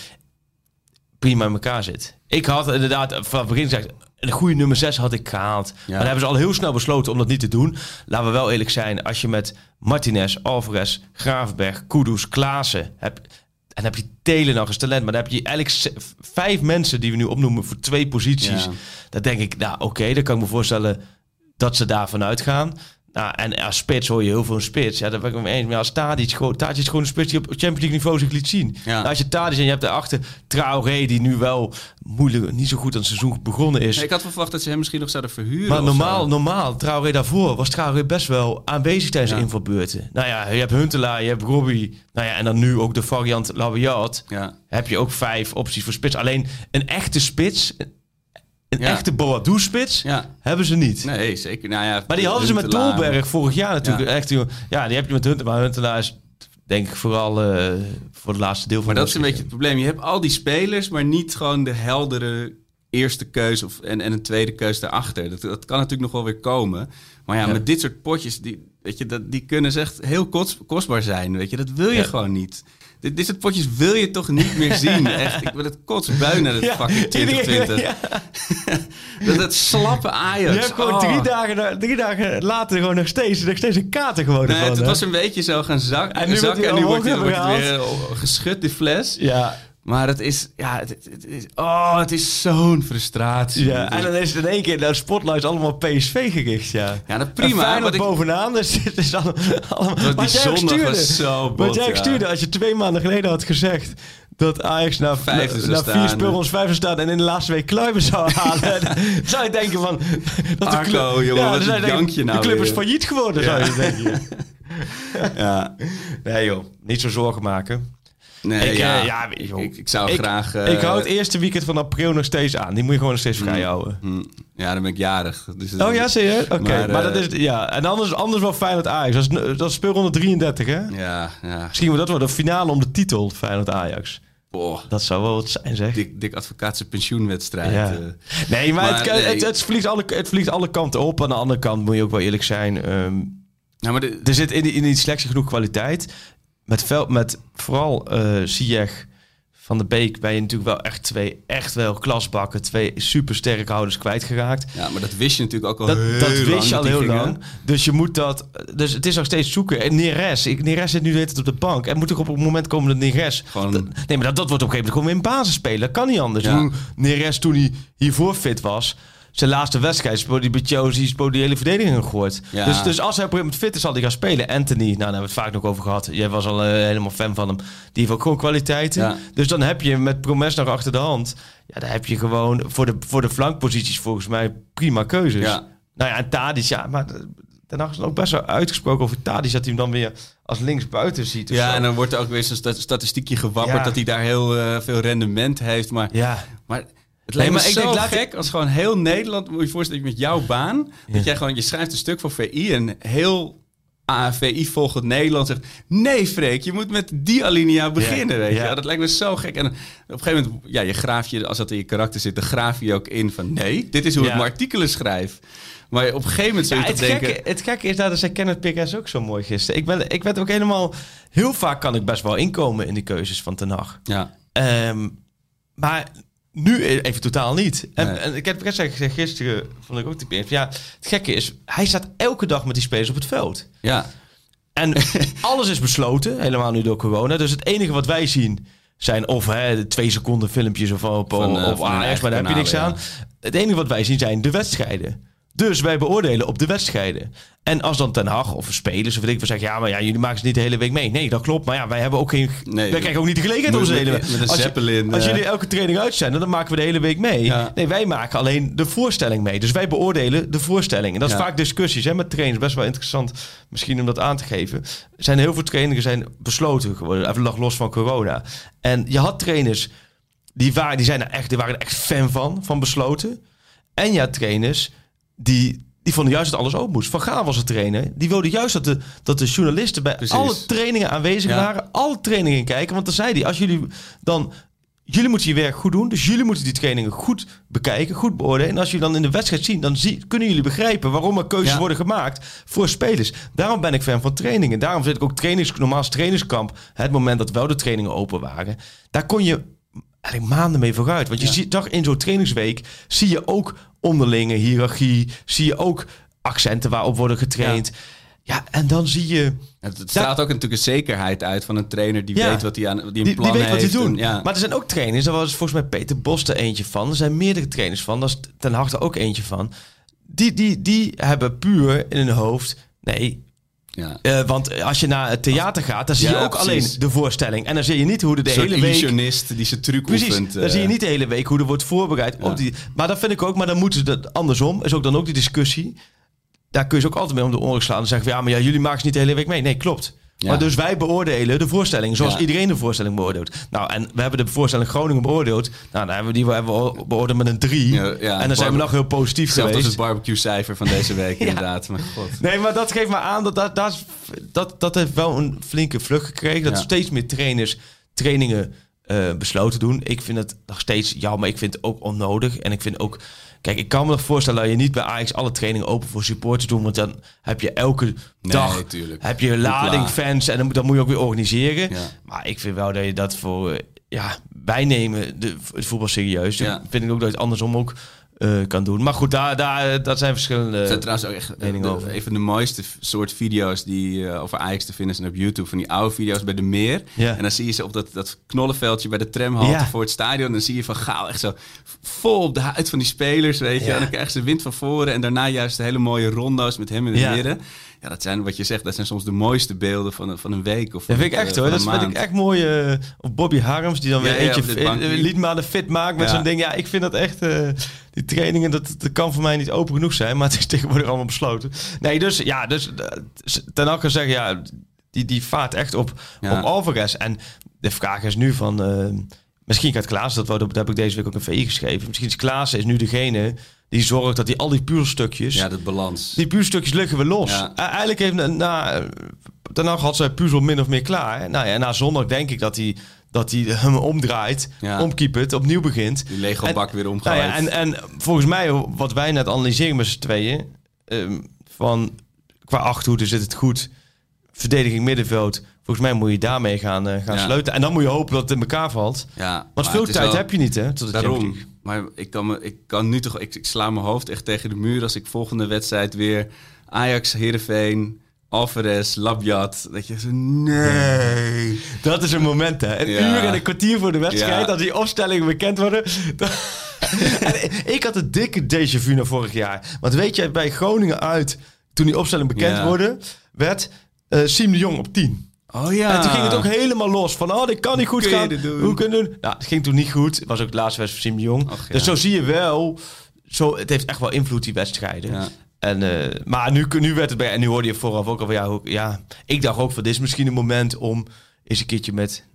prima in elkaar zit. Ik had inderdaad van het begin gezegd, een goede nummer 6 had ik gehaald. Maar dan hebben ze al heel snel besloten om dat niet te doen. Laten we wel eerlijk zijn, als je met Martinez, Alvarez, Gravenberg, Kudus, Klaassen hebt... En dan heb je Telen nog eens talent. Maar dan heb je eigenlijk vijf mensen die we nu opnoemen voor twee posities. Ja. Dan denk ik, nou oké, dan kan ik me voorstellen dat ze daarvan uitgaan. Nou, en als spits hoor je heel veel een spits. Ja, daar ben ik mee eens. Maar als Tadic, gewoon, Tadic is gewoon een spits die op Champions League niveau zich liet zien. Ja. Nou, als je Tadic en je hebt daarachter Traoré, die nu wel moeilijk, niet zo goed aan het seizoen begonnen is. Nee, ik had verwacht dat ze hem misschien nog zouden verhuren. Maar normaal, zo. normaal, Traoré daarvoor was Traoré best wel aanwezig tijdens Ja. de invalbeurten. Nou ja, je hebt Huntelaar, je hebt Robbie. Nou ja, en dan nu ook de variant Labiat. Ja. Heb je ook vijf opties voor spits. Alleen een echte spits, een Ja. echte Boadou-spits, Ja. hebben ze niet. Nee, zeker. Nou ja, Maar die hadden ze met. Dolberg vorig jaar natuurlijk. Ja. Echt, ja, die heb je met Huntelaar. Maar Huntelaar is denk ik vooral eh, voor het laatste deel van Maar dat is een beetje het probleem. Je hebt al die spelers, maar niet gewoon de heldere eerste keuze of, en, en een tweede keuze daarachter. Dat, dat kan natuurlijk nog wel weer komen. Maar ja, Ja. met dit soort potjes, die, weet je, dat, die kunnen ze echt heel kost, kostbaar zijn. Weet je, dat wil je Ja. gewoon niet. Dit, dit soort potjes wil je toch niet meer zien. Echt, ik wil het kotsbui naar het Ja, fucking 2020. ja. Dat, dat slappe Ajax. Je hebt gewoon Oh. drie, dagen, drie dagen later gewoon nog steeds, nog steeds een kater geworden. Nee, van, het was een beetje zo gaan zakken. En nu en nu wordt, wordt het weer geschud, die fles. Ja, Maar het is, ja, het, is, oh, het is zo'n frustratie. ja, en dan is het in één keer, de spotlight allemaal PSV gericht, ja. Ja, dat En prima. Ik, bovenaan, dus het is allemaal... allemaal die wat jij stuurde, zo bot, Wat jij ja. stuurde, als je twee maanden geleden had gezegd... dat Ajax na, Vijfde zou na vier speelrondes vijfde zou staan... en in de laatste week Kluiven zou halen... zou je denken van... Dat Arco, club- jongen, wat nou De club is failliet geworden, zou je denken. ja, Nee joh, niet zo zorgen maken. Nee, ik, ja, eh, ja, joh. ik, ik zou Ik- graag... eh, ik hou het eerste weekend van april nog steeds aan. Die moet je gewoon nog steeds vrij houden. hm, ja, dan ben ik jarig. Dus Oh ja, zie je? Oké, maar, Maar, dat eh, is... Ja, en anders, anders wel Feyenoord-Ajax. Dat is, dat is speelronde 33, hè? Ja, ja. Misschien wordt dat wel de finale om de titel, Feyenoord-Ajax. Boah, Dat zou wel wat zijn, zeg. dik, dik advocaatse pensioenwedstrijd. Ja. eh. Nee, maar, Maar het, nee. Het, het, vliegt alle, het vliegt alle kanten op. Aan de andere kant moet je ook wel eerlijk zijn. ehm, nou, maar de, er zit in die, in die selectie genoeg kwaliteit. Met, vel, met vooral Ziyech van de Beek ben je natuurlijk wel echt twee echt wel klasbakken. Twee supersterke houders kwijtgeraakt. ja, maar dat wist je natuurlijk ook al Dat, heel dat lang wist je al heel gingen. lang. Dus je moet dat. Dus het is nog steeds zoeken. En Neres. Ik, Neres zit nu de op de bank. En moet toch op het moment komen dat Neres. Gewoon- Dat- nee, maar dat, dat wordt op een gegeven moment gewoon weer in basis spelen. Dat kan niet anders. Ja. Neres toen hij hiervoor fit was. Zijn laatste wedstrijd speelde hij bij Chelsea, speelde die hele verdediging gegooid. Ja. Dus, dus als hij op een gegeven moment fit is, zal hij gaan spelen. Anthony, nou daar hebben we het vaak nog over gehad. Jij was al eh, helemaal fan van hem. Die heeft ook gewoon kwaliteiten. Ja. Dus dan heb je met Promes nog achter de hand. Ja, dan heb je gewoon voor de, voor de flankposities volgens mij prima keuzes. Ja. Nou ja, en Tadic, ja, maar Haag is ook best wel uitgesproken over Tadic... dat hij hem dan weer als linksbuiten ziet. Ja, zo. en dan wordt er ook weer zo'n sta- statistiekje gewapperd Ja. dat hij daar heel eh, veel rendement heeft. Maar, Ja, maar het lijkt maar me ik zo denk, gek als gewoon heel Nederland... Moet je voorstellen met jouw baan... dat jij gewoon, je schrijft een stuk voor VI en heel... VI volgend Nederland zegt... Nee, Freek, je moet met die alinea beginnen, Ja, weet je. ja. Dat lijkt me zo gek. En op een gegeven moment, ja, je graaf je... Als dat in je karakter zit, dan graaf je ook in van... Nee, dit is hoe Ja. ik mijn artikelen schrijf. Maar op een gegeven moment zou je het, denken... gekke, het gekke is dat, dat zei Kenneth Pickers ook zo mooi gisteren. Ik, ben, ik werd ook helemaal... Heel vaak kan ik best wel inkomen in die keuzes van Ten Hag. Ja, Ehm, maar nu even totaal niet. En, Nee. en ik heb gezegd gisteren, vond ik ook typerend. Ja, het gekke is, hij staat elke dag met die spelers op het veld. ja. En alles is besloten, helemaal nu door corona. Dus het enige wat wij zien zijn of hè, twee seconden filmpjes of op, Van, eh, Ajax, eigen maar daar heb je niks aan. Het enige wat wij zien zijn de wedstrijden. Dus wij beoordelen op de wedstrijden. En als dan Ten Hag of spelers of weet ik wat zeggen... ja, maar ja, jullie maken ze niet de hele week mee. Nee, dat klopt. Maar ja, wij hebben ook geen... Nee, wij krijgen ook niet de gelegenheid om ze de hele week... met een als, je- als eh. jullie elke training uitzenden, dan maken we de hele week mee. Ja. Nee, wij maken alleen de voorstelling mee. Dus wij beoordelen de voorstelling. En dat is Ja. vaak discussies hè, met trainers. Best wel interessant misschien om dat aan te geven. Er zijn heel veel trainingen zijn besloten geworden. Even nog los van corona. En je had trainers die, waren, die, zijn er echt, die waren er echt fan van, van besloten. En je had trainers die, die vonden juist dat alles open moest. Van Gaal was het trainer. Die wilde juist dat de, dat de journalisten bij Precies. alle trainingen aanwezig Ja. waren. Alle trainingen kijken. Want dan zei hij, als jullie dan... Jullie moeten je werk goed doen. Dus jullie moeten die trainingen goed bekijken, goed beoordelen. En als jullie dan in de wedstrijd zien, dan zie, kunnen jullie begrijpen waarom er keuzes Ja. worden gemaakt voor spelers. Daarom ben ik fan van trainingen. Daarom zit ik ook trainings, normaal trainingskamp. Het moment dat wel de trainingen open waren. Daar kon je eigenlijk maanden mee vooruit. Want je Ja. ziet toch in zo'n trainingsweek zie je ook onderlinge hiërarchie. Zie je ook accenten waarop worden getraind. Ja, en dan zie je... Het, het straalt ook natuurlijk een zekerheid uit van een trainer die Ja. weet wat hij aan die een Die, die plan weet wat hij doet. ja. Maar er zijn ook trainers, daar was volgens mij Peter Bos er eentje van. Er zijn meerdere trainers van, daar is Ten Hag er ook eentje van. Die, die, die hebben puur in hun hoofd... Nee, Ja. eh, want als je naar het theater gaat, dan zie je ook precies. alleen de voorstelling. En dan zie je niet hoe de soort hele week... illusionist die zijn truc Precies, oefent. dan eh. zie je niet de hele week hoe er wordt voorbereid. Ja. Op die, maar dat vind ik ook, maar dan moeten ze dat andersom. Is ook dan ook die discussie. Daar kun je ze ook altijd mee om de oren slaan. Dan zeggen we, ja, maar ja, jullie maken ze niet de hele week mee. Nee, klopt. Ja. Maar dus wij beoordelen de voorstelling zoals Ja. iedereen de voorstelling beoordeelt. Nou, en we hebben de voorstelling Groningen beoordeeld. Nou, dan hebben we die hebben we beoordeeld met een 3. Ja, ja, en dan zijn we nog heel positief als geweest. het barbecue-cijfer van deze week, inderdaad. Maar god. Nee, maar dat geeft me aan dat dat, dat, is- dat, dat heeft wel een flinke vlucht gekregen. Dat Ja. steeds meer trainers trainingen eh, besloten doen. Ik vind het nog steeds jammer. Ik vind het ook onnodig. En ik vind ook... Kijk, ik kan me nog voorstellen dat je niet bij Ajax alle trainingen open voor supporters doet. Want dan heb je elke dag tuurlijk. heb je lading fans en dan, moet- je ook weer organiseren. Ja. Maar ik vind wel dat je dat voor... eh, ja, wij nemen de, het voetbal serieus. Ja. vind ik ook dat je het andersom ook eh, kan doen. Maar goed, daar, daar, dat zijn verschillende... Er zijn trouwens ook echt eh, de- over. een van de mooiste soort video's die eh, over Ajax te vinden zijn op YouTube. Van die oude video's bij de meer. Ja. En dan zie je ze op dat, dat knollenveldje bij de tramhalte Ja. voor het stadion. Dan zie je van Gaal echt zo vol op de huid van die spelers, weet je. Ja. En dan krijgen ze wind van voren. En daarna juist de hele mooie rondo's met hem in het Ja. midden. Ja, dat zijn wat je zegt. Dat zijn soms de mooiste beelden van, een- van een week. Of Dat vind ik echt hoor. Dat een vind ik echt mooi. eh of Bobby Harms, die dan weer ja, eentje eh, liedmaanden fit maakt met Ja. zo'n ding. Ja, ik vind dat echt... eh, die trainingen, dat, dat kan voor mij niet open genoeg zijn. Maar het is tegenwoordig allemaal besloten. Nee, dus ja, dus ten elke zeggen, ja, die, die vaart echt op, op Alvarez. En de vraag is nu van... misschien gaat Klaas, dat, dat heb ik deze week ook een VI geschreven. Misschien is Klaas is nu degene die zorgt dat hij al die puzzelstukjes... Ja, dat balans. Die puzzelstukjes liggen we los. Ja. Eigenlijk heeft na, na, daarna had zijn puzzel min of meer klaar. Nou ja, na zondag denk ik dat hij, dat hij hem omdraait, Ja. omkeepert, opnieuw begint. Die Lego-bak weer Nou omgegooid. ja, en, en volgens mij, wat wij net analyseren met z'n tweeën, ehm, van qua achterhoede zit het goed, verdediging middenveld. Volgens mij moet je daarmee gaan, eh, gaan Ja. sleutelen. En dan moet je hopen dat het in elkaar valt. ja, Want maar veel het tijd wel- heb je niet, hè? Tot de Daarom. Maar ik kan, me, ik kan nu toch... Ik, ik sla mijn hoofd echt tegen de muur als ik volgende wedstrijd weer... Ajax, Heerenveen, Alvarez, Labjat. Dat je zo... Nee. Dat is een moment, hè? Een Ja. uur en een kwartier voor de wedstrijd, Ja. als die opstellingen bekend worden. dan- en ik had een dikke déjà vu naar vorig jaar. Want weet je, bij Groningen uit, toen die opstelling bekend Ja. worden, werd eh Siem de Jong op 10. Oh ja. En toen ging het ook helemaal los. Van, oh, dit kan niet goed Kun gaan. Hoe kunnen we doen? Nou, het ging toen niet goed. Het was ook de laatste wedstrijd van de Jong. Ja. Dus zo zie je wel... Zo, het heeft echt wel invloed, die wedstrijden. Ja. En, eh, maar nu, nu werd het bij... En nu hoorde je vooraf ook al van... Ja, hoe- ja, ik dacht ook van... Dit is misschien een moment om eens een keertje met...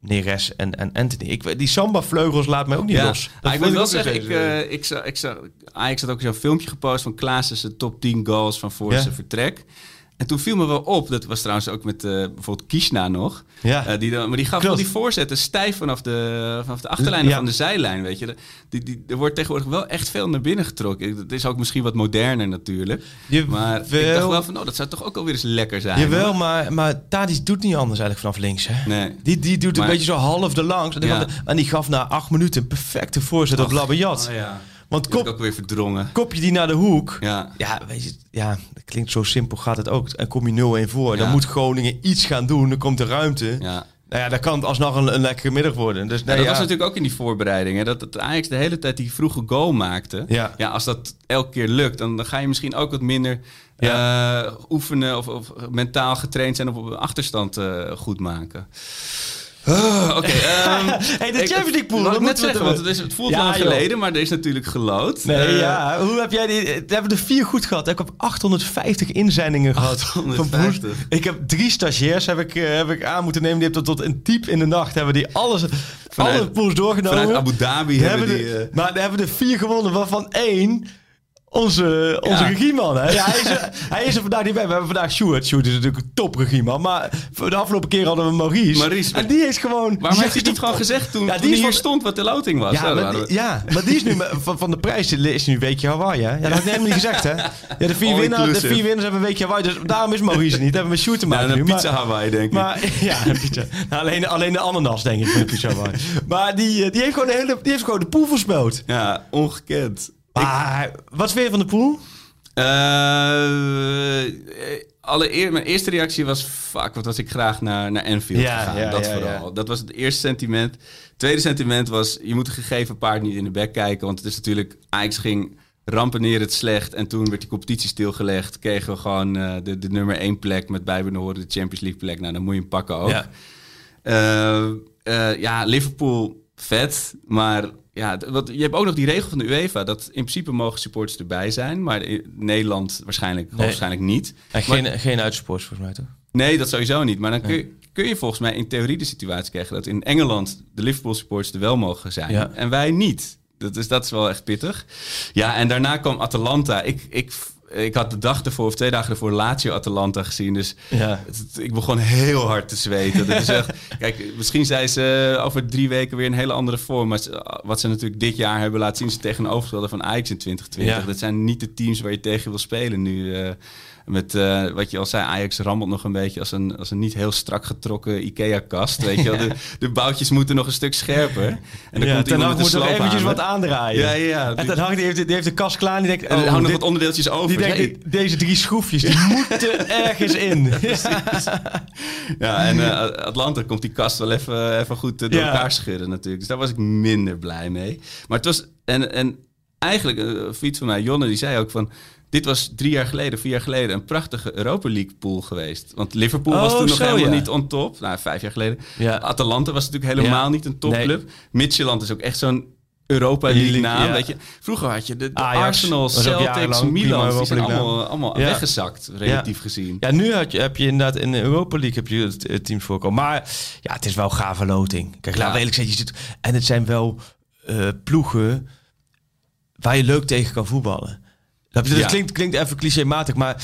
Neres en, en Anthony. Ik, die samba-vleugels laat mij ook niet Ja, los. maar ik moet wel zeggen, ik, eh, ik, zag, ik zag, Ajax had ook zo'n filmpje gepost van Klaassen zijn top 10 goals van voor Ja. zijn vertrek. En toen viel me wel op, dat was trouwens ook met eh, bijvoorbeeld Kishna nog. Ja. Eh, die dan, maar die gaf Klopt. wel die voorzetten stijf vanaf de, vanaf de achterlijn Ja. van de zijlijn, weet je. Die, die, er wordt tegenwoordig wel echt veel naar binnen getrokken. Het is ook misschien wat moderner natuurlijk. Jawel. Maar ik dacht wel van, oh, dat zou toch ook alweer eens lekker zijn. Jawel, hoor. maar, maar Tadic doet niet anders eigenlijk vanaf links. Hè? Nee. Die, die doet een beetje zo half de langs. En die, Ja. gaf- en die gaf na acht minuten een perfecte voorzet op Labayat. Oh, ja. Want kop, ook weer verdrongen. kopje die naar de hoek. Ja. Ja, weet je, ja, dat klinkt zo simpel, gaat het ook. En kom je 0-1 voor, dan Ja. moet Groningen iets gaan doen. Dan komt de ruimte. Ja. Nou ja, dan kan het alsnog een, een lekkere middag worden. Dus Ja, nee, dat ja. was natuurlijk ook in die voorbereiding. Hè? Dat het Ajax de hele tijd die vroege goal maakte. Ja. als dat elke keer lukt, dan, dan ga je misschien ook wat minder eh, oefenen of, of mentaal getraind zijn op een achterstand eh, goed maken. Oh, Oké. ehm, Hey, de Champions League pool, dat ik net we zeggen, want het, is, het voelt Ja, lang joh. geleden, maar er is natuurlijk gelood. Nee, Eh, ja. Hoe heb jij die... We hebben er vier goed gehad. Ik heb 850 inzendingen gehad. van 850. Ik heb drie stagiairs heb ik, eh, heb ik aan moeten nemen. Die hebben tot, tot een diep in de nacht hebben die alles, Vanuit- alle pools doorgenomen. Vanuit Abu Dhabi hebben die... de, eh, maar daar hebben er vier gewonnen, waarvan één onze, onze Ja. regieman. Hè? Ja, hij, is er, hij is er vandaag niet bij. We hebben vandaag Sjoerd. Sjoerd is natuurlijk een top regieman. Maar voor de afgelopen keer hadden we Maurice. Maurice, en die is gewoon... Waarom heeft hij niet gewoon gezegd toen, Ja, toen die hij is hier van- stond wat de loting was? Ja, maar, we- ja, maar die is nu van, van de prijs is nu een weekje Hawaii. Hè? Ja, dat had ik helemaal niet gezegd. Hè? Ja, de, vier All winnaars, de vier winnaars hebben een weekje Hawaii. Dus daarom is Maurice er niet. hebben we met Sjoerd te Ja, maken een nu. pizza Maar, Hawaii, denk ik. maar ja, een pizza. Nou, alleen, alleen de ananas, denk ik, pizza Hawaii. Maar die, eh, die, heeft gewoon de hele, die heeft gewoon de pool voorspeld. ja, ongekend. Maar wat vind je van de pool? Eh, allereerst, mijn eerste reactie was... Fuck, wat was ik graag naar, naar Enfield Ja, gegaan. ja, dat ja, vooral. Dat was het eerste sentiment. Het tweede sentiment was... Je moet een gegeven paard niet in de bek kijken. Want het is natuurlijk... Ajax ging rampeneer slecht. En toen werd die competitie stilgelegd. Kregen we gewoon eh, de, de nummer één plek met bijbehorende de Champions League plek. Nou, dan moet je hem pakken ook. Ja. Eh, ja, Liverpool, vet. Maar ja, wat, je hebt ook nog die regel van de UEFA... dat in principe mogen supporters erbij zijn. Maar in Nederland waarschijnlijk, waarschijnlijk niet. En geen, geen uitsports volgens mij, toch? Nee, dat sowieso niet. Maar dan kun je, kun je volgens mij in theorie de situatie krijgen... dat in Engeland de Liverpool supporters er wel mogen zijn. Ja. En wij niet. Dat is, dat is wel echt pittig. Ja, en daarna kwam Atalanta. Ik, ik, ik had de dag ervoor of twee dagen ervoor Lazio Atalanta gezien. Dus Ja. het- het- ik begon heel hard te zweten. Dat is echt, kijk, misschien zijn ze over drie weken weer een hele andere vorm. Maar ze- wat ze natuurlijk dit jaar hebben laten zien... ze tegenovergestelde van Ajax in 2020. Ja. Dat zijn niet de teams waar je tegen wil spelen nu. eh, met eh, wat je al zei, Ajax rammelt nog een beetje als een, als een niet heel strak getrokken IKEA-kast. Weet je wel, de, de boutjes moeten nog een stuk scherper. En dan ja, komt Ten iemand moet nog eventjes wat aandraaien. Ja, ja. En Ten Hag die heeft, die heeft de kast klaar en die denkt... En er oh, nog wat onderdeeltjes over. die denkt, deze drie schroefjes, die moeten ergens in. Ja, en eh, Atlanta komt die kast wel even, even goed eh, door elkaar schudden natuurlijk. Dus daar was ik minder blij mee. Maar het was... En, en eigenlijk, een vriend van mij, Jonne, die zei ook van... Dit was drie jaar geleden, vier jaar geleden... een prachtige Europa League pool geweest. Want Liverpool was Oh, toen nog zo, helemaal ja. niet on top. Nou, vijf jaar geleden. Ja. Atalanta was natuurlijk helemaal Ja. niet een topclub. Midtjylland is ook echt zo'n Europa League naam. ja. Weet je. Vroeger had je de, de Ajax Arsenal, Celtics, Milan. Die zijn allemaal, allemaal Ja. weggezakt, relatief gezien. Ja, nu had je, heb je inderdaad in de Europa League heb je het, het teams voorkomen. Maar ja, het is wel gave loting. Kijk, laten we eerlijk zijn. Je zit, en het zijn wel eh, ploegen waar je leuk tegen kan voetballen. Dat, Ja. klinkt, klinkt even clichématig, maar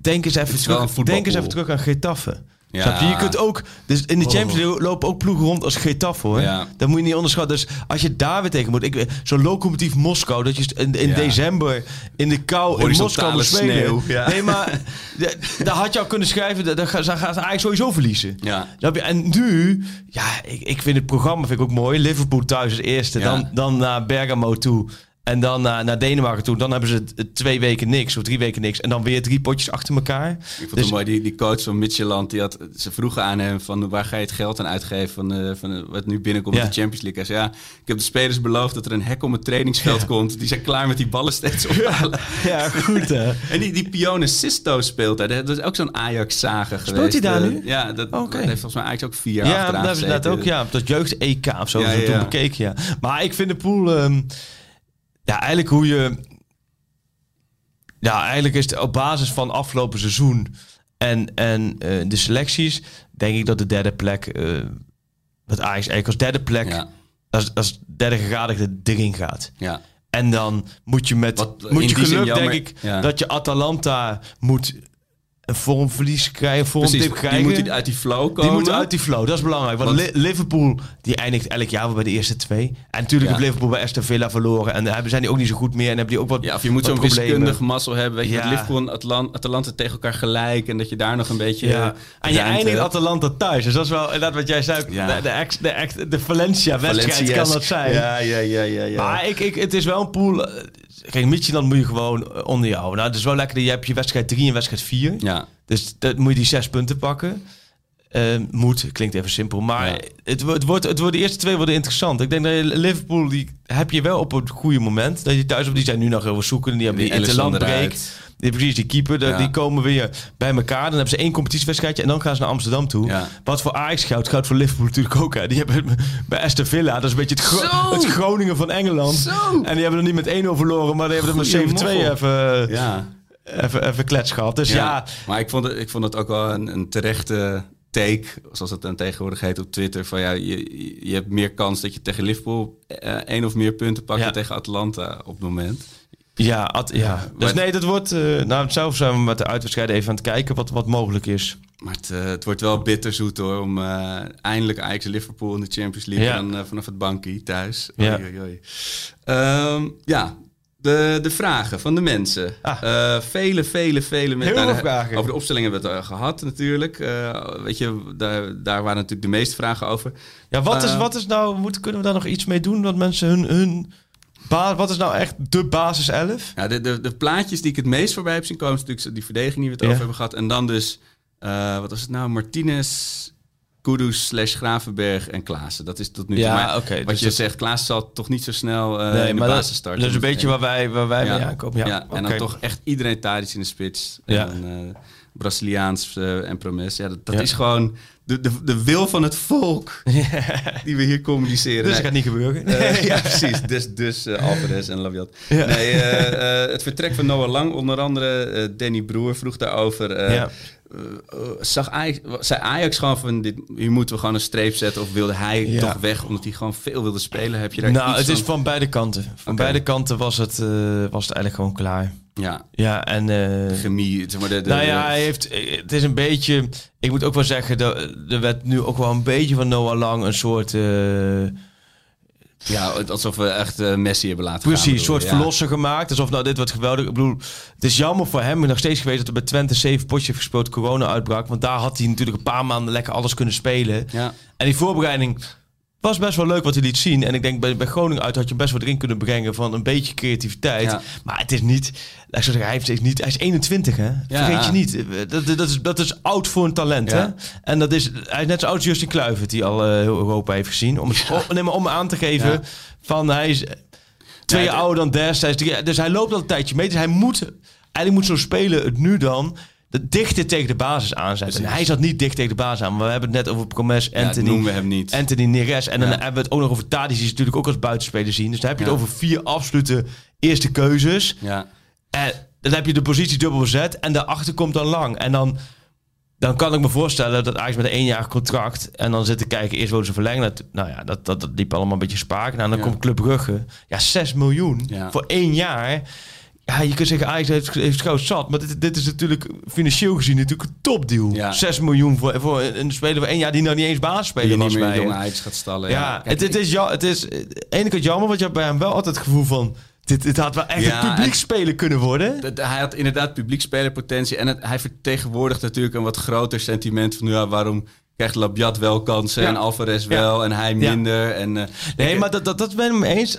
denk eens even, terug, denk eens even terug aan Getafe. Ja. Je? je kunt ook, dus in de Champions League lopen ook ploegen rond als Getafe hoor. Ja. Dat moet je niet onderschatten. Dus als je daar weer tegen moet, zo'n locomotief Moskou, dat je in, in Ja. december in de kou in Moskou moet spelen. ja. Nee, maar daar had je al kunnen schrijven, dat- dat gaat gaat eigenlijk sowieso verliezen. Ja. En nu, ja, ik, ik vind het programma vind ik ook mooi. Liverpool thuis als eerste, dan, dan naar Bergamo toe. En dan naar, naar Denemarken toe. Dan hebben ze twee weken niks of drie weken niks. En dan weer drie potjes achter elkaar. Ik vond Dus- het mooi, die, die coach van Midtjylland, die had, ze vroegen aan hem van waar ga je het geld aan uitgeven van, eh, van eh, wat nu binnenkomt Ja. in de Champions League. Hij zei, ja, ik heb de spelers beloofd dat er een hek om het trainingsveld komt. Die zijn klaar met die ballen steeds ophalen. Ja, goed hè. En die, die Pione Sisto speelt daar. Dat is ook zo'n Ajax-zager geweest. hij daar Eh, nu? Ja, dat, dat heeft volgens mij Ajax ook vier jaar Ja, achteraan dat gezeten. net ook, ja. Dat jeugd-EK of zo. Ja, toen bekeken, ja. Maar ik vind de pool... ehm, ja, eigenlijk hoe je... Ja, eigenlijk is het op basis van afgelopen seizoen en, en eh, de selecties... denk ik dat de derde plek... eh dat Ajax eigenlijk als derde plek... Ja, Als, als derde gegadigde erin gaat. ja. En dan moet je met Wat moet je zin geluk, denk ik, ja. dat je Atalanta moet een vormverlies krijgen, vormdip die krijgen. moeten uit die flow komen. Die moeten uit die flow, dat is belangrijk. Want, Want- Li- Liverpool die eindigt elk jaar wel bij de eerste twee. En natuurlijk Ja. heeft Liverpool bij Aston Villa verloren. En daar zijn die ook niet zo goed meer. En hebben die ook wat Ja, of je moet zo'n wiskundig mazzel hebben. Weet je, Ja. Liverpool en Atlant Atalanta tegen elkaar gelijk. En dat je daar nog een beetje... Ja. eh, En je eindigt. Atalanta thuis. Dus dat is wel inderdaad wat jij zei. Ja. De, de, ex- de, ex- de Valencia-wedstrijd kan dat zijn. Ja, ja, ja, ja. ja. Maar ik, ik, het is wel een pool. eh, Kijk, Midtjylland moet je gewoon eh, onder jou. Nou, het is wel lekker dat je hebt je wedstrijd 3 en wedstrijd 4. ja. Dus dat moet je die zes punten pakken. Eh, moet, klinkt even simpel. Maar Ja. het, het, wordt, het wordt, de eerste twee worden interessant. Ik denk dat Liverpool, die heb je wel op het goede moment. Dat je thuis op, die zijn nu nog heel veel zoeken. Die hebben die, Die interland break. Die, precies, die keeper, Ja. die komen weer bij elkaar. Dan hebben ze één competitiewedstrijdje en dan gaan ze naar Amsterdam toe. Ja. Wat voor Ajax geldt, geldt voor Liverpool natuurlijk ook. Hè. Die hebben bij Aston Villa, dat is een beetje het, Gro- Zo! het Groningen van Engeland. Zo! En die hebben er niet met 1-0 verloren, maar die hebben er met 7-2 moffel. even, Ja. Even, even klets gehad. Dus ja, Maar ik vond, het, ik vond het ook wel een, een terechte take, zoals het dan tegenwoordig heet op Twitter. Van ja, je, je hebt meer kans dat je tegen Liverpool eh, één of meer punten pakt Ja. dan tegen Atlanta op het moment. Ja, at- ja. dus nee, dat wordt... eh nou, zelf zijn we met de uitwedstrijden even aan het kijken wat, wat mogelijk is. Maar het, eh, het wordt wel bitterzoet hoor, om eindelijk Ajax Liverpool in de Champions League Ja. en dan vanaf het bankje thuis. Ja. Oei, oei, oei. Ehm, ja, de, de vragen van de mensen. Ah. Eh, vele, vele, vele mensen. Heel veel vragen. Over de opstelling hebben we het eh, gehad natuurlijk. Eh, weet je, daar, daar waren natuurlijk de meeste vragen over. Ja, wat, is, wat is nou... Moet, kunnen we daar nog iets mee doen? Dat mensen hun... hun ba- wat is nou echt de basis 11? Ja, de, de, de plaatjes die ik het meest voorbij heb zien komen, is natuurlijk die verdediging die we het Ja. over hebben gehad. En dan dus, wat was het nou, Martinez, Kudus slash Gravenberg en Klaassen. Dat is tot nu toe. Ja, Maar wat dus je dat- zegt, Klaassen zal toch niet zo snel eh, Nee, in de basis starten. dat is een beetje waar wij, waar wij mee aankomen. Ja, en dan toch echt iedereen Tadic in de spits. Ja. En dan, eh, Braziliaans eh, en Promes. Ja, dat, is gewoon de, de, de wil van het volk die we hier communiceren. Dus Nee. dat gaat niet gebeuren. Ja, precies. Dus, dus Alvarez en Labiat. Ja. Nee, het vertrek van Noah Lang, onder andere Danny Broer vroeg daarover. Ja. Eh, eh, zag Ajax, zei Ajax gewoon van, dit, hier moeten we gewoon een streep zetten? Of wilde hij Ja. toch weg, omdat hij gewoon veel wilde spelen? Heb je daar Nou, iets het is van? van beide kanten. Van beide kanten was het, eh, was het eigenlijk gewoon klaar. Ja, Ja, en... eh, chemie. Zeg maar, de, de, nou ja, de- hij heeft, het is een beetje... Ik moet ook wel zeggen, er, er werd nu ook wel een beetje van Noah Lang een soort... ja, alsof we echt eh, Messi hebben laten Precies, gaan. een soort verlosser gemaakt. Alsof nou dit wordt geweldig. Ik bedoel, het is jammer voor hem nog steeds geweest dat hij bij Twente 7 potjes heeft gespeeld, corona uitbrak. Want daar had hij natuurlijk een paar maanden lekker alles kunnen spelen. Ja. En die voorbereiding was best wel leuk wat hij liet zien. En ik denk bij, bij Groningen uit had je best wat erin kunnen brengen van een beetje creativiteit. Ja. Maar het is niet, ik zo zeggen, hij, heeft, niet, hij is 21 hè. Vergeet je niet. Dat, dat, is, dat is oud voor een talent Ja. hè. En dat is, hij is net zo oud als Justin Kluivert die al eh, heel Europa heeft gezien. Om, het, om, nee, om aan te geven van hij is twee Ja, jaar de- ouder dan Des. Hij is drie dus hij loopt al een tijdje mee. Dus hij moet, eigenlijk moet zo'n speler het nu dan de dichter tegen de basis aanzetten. En hij zat niet dicht tegen de basis aan. Maar we hebben het net over Promes, Ja, Anthony. noemen we hem niet. Anthony Neres. En dan Ja. hebben we het ook nog over Tadic, die ze natuurlijk ook als buitenspeler zien. Dus dan heb je Ja. het over vier absolute eerste keuzes. Ja. En dan heb je de positie dubbel bezet. En daarachter komt dan lang. En dan, dan kan ik me voorstellen dat Ajax met een éénjarig contract... en dan zitten kijken, eerst wilden ze verlengen. Dat, nou ja, dat, dat, dat liep allemaal een beetje spaak. Nou, dan Ja. komt Club Brugge. Ja, 6 miljoen Ja. voor één jaar. Ja, je kunt zeggen, Ajax heeft, heeft gauw zat. Maar dit, dit is natuurlijk financieel gezien natuurlijk een topdeal. Ja. 6 miljoen voor, voor een speler van één jaar... die nou niet eens Die basisspeler je was bij jonge Ajax gaat stallen. Ja, Kijk, het, het is, ja, het is de ene kant jammer, want je hebt bij hem wel altijd het gevoel van... Dit, dit had wel echt Ja, een publiekspeler kunnen worden. Hij had inderdaad publiekspelerpotentie. En het, hij vertegenwoordigt natuurlijk een wat groter sentiment van... Ja, waarom krijgt Labiat wel kansen Ja. en Alvarez wel en hij Ja. minder? En, eh, Nee, maar dat, dat, dat ben ik me eens.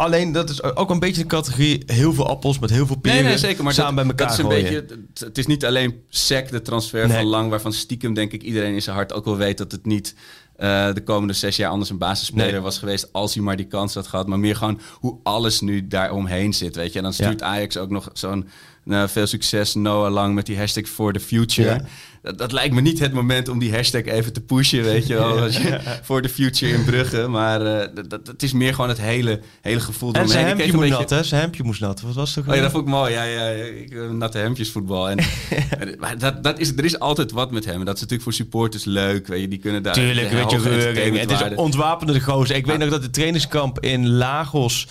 Alleen dat is ook een beetje de categorie heel veel appels met heel veel peren Nee, nee, zeker. Maar samen dat, bij elkaar dat is een gooien. beetje. Het, het is niet alleen sec de transfer Nee. van Lang, waarvan stiekem denk ik iedereen in zijn hart ook wel weet dat het niet eh, de komende zes jaar anders een basisspeler Nee. was geweest als hij maar die kans had gehad. Maar meer gewoon hoe alles nu daaromheen zit, weet je. En dan stuurt Ajax ook nog zo'n nou, veel succes Noah Lang met die hashtag for the future. Ja. Dat, dat lijkt me niet het moment om die hashtag even te pushen, weet je wel. Als je, For the future in Brugge. Maar eh, dat, dat, het is meer gewoon het hele, hele gevoel En zijn moet een nat, hè? Zijn moest nat. Wat was toch? Oh ja, dat vond ik mooi. Ja, ja. Ik, eh, natte hemdjesvoetbal. En, maar dat, dat is, er is altijd wat met hem. En dat is natuurlijk voor supporters leuk. Weet je, die kunnen daar... Tuurlijk, weet je. Het is ontwapende gozer. Ik weet nog dat de trainingskamp in Lagos...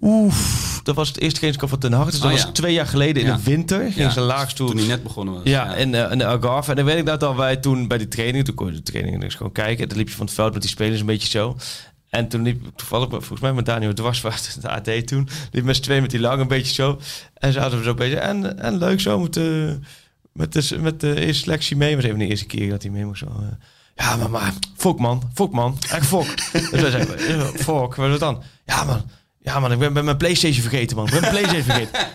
Oef, dat was het eerste trainingskamp van Ten Hag. Dus dat Oh, was ja. twee jaar geleden in Ja. de winter. Ging Ja, ze laagst toe. Toen hij net begonnen was. Ja, in, eh, in de Algarve. En dan weet ik dat al wij toen bij die training, toen kon je de training dus gewoon kijken. En dan liep je van het veld met die spelers een beetje zo. En toen liep toevallig, volgens mij met Daniel Dwarsvaart, de AD toen, liep met z'n twee met die lang een beetje zo. En zaten we zo bezig. En, en leuk zo met de, met, de, met de eerste selectie mee. Maar even de eerste keer dat hij mee moest. Zo, eh. ja, maar, maar, fok man, fok man, echt fok. dus wij zeiden, eh, fok, wat is het dan? Ja man, ja man, ik ben, ben mijn Playstation vergeten man, ik ben mijn Playstation vergeten.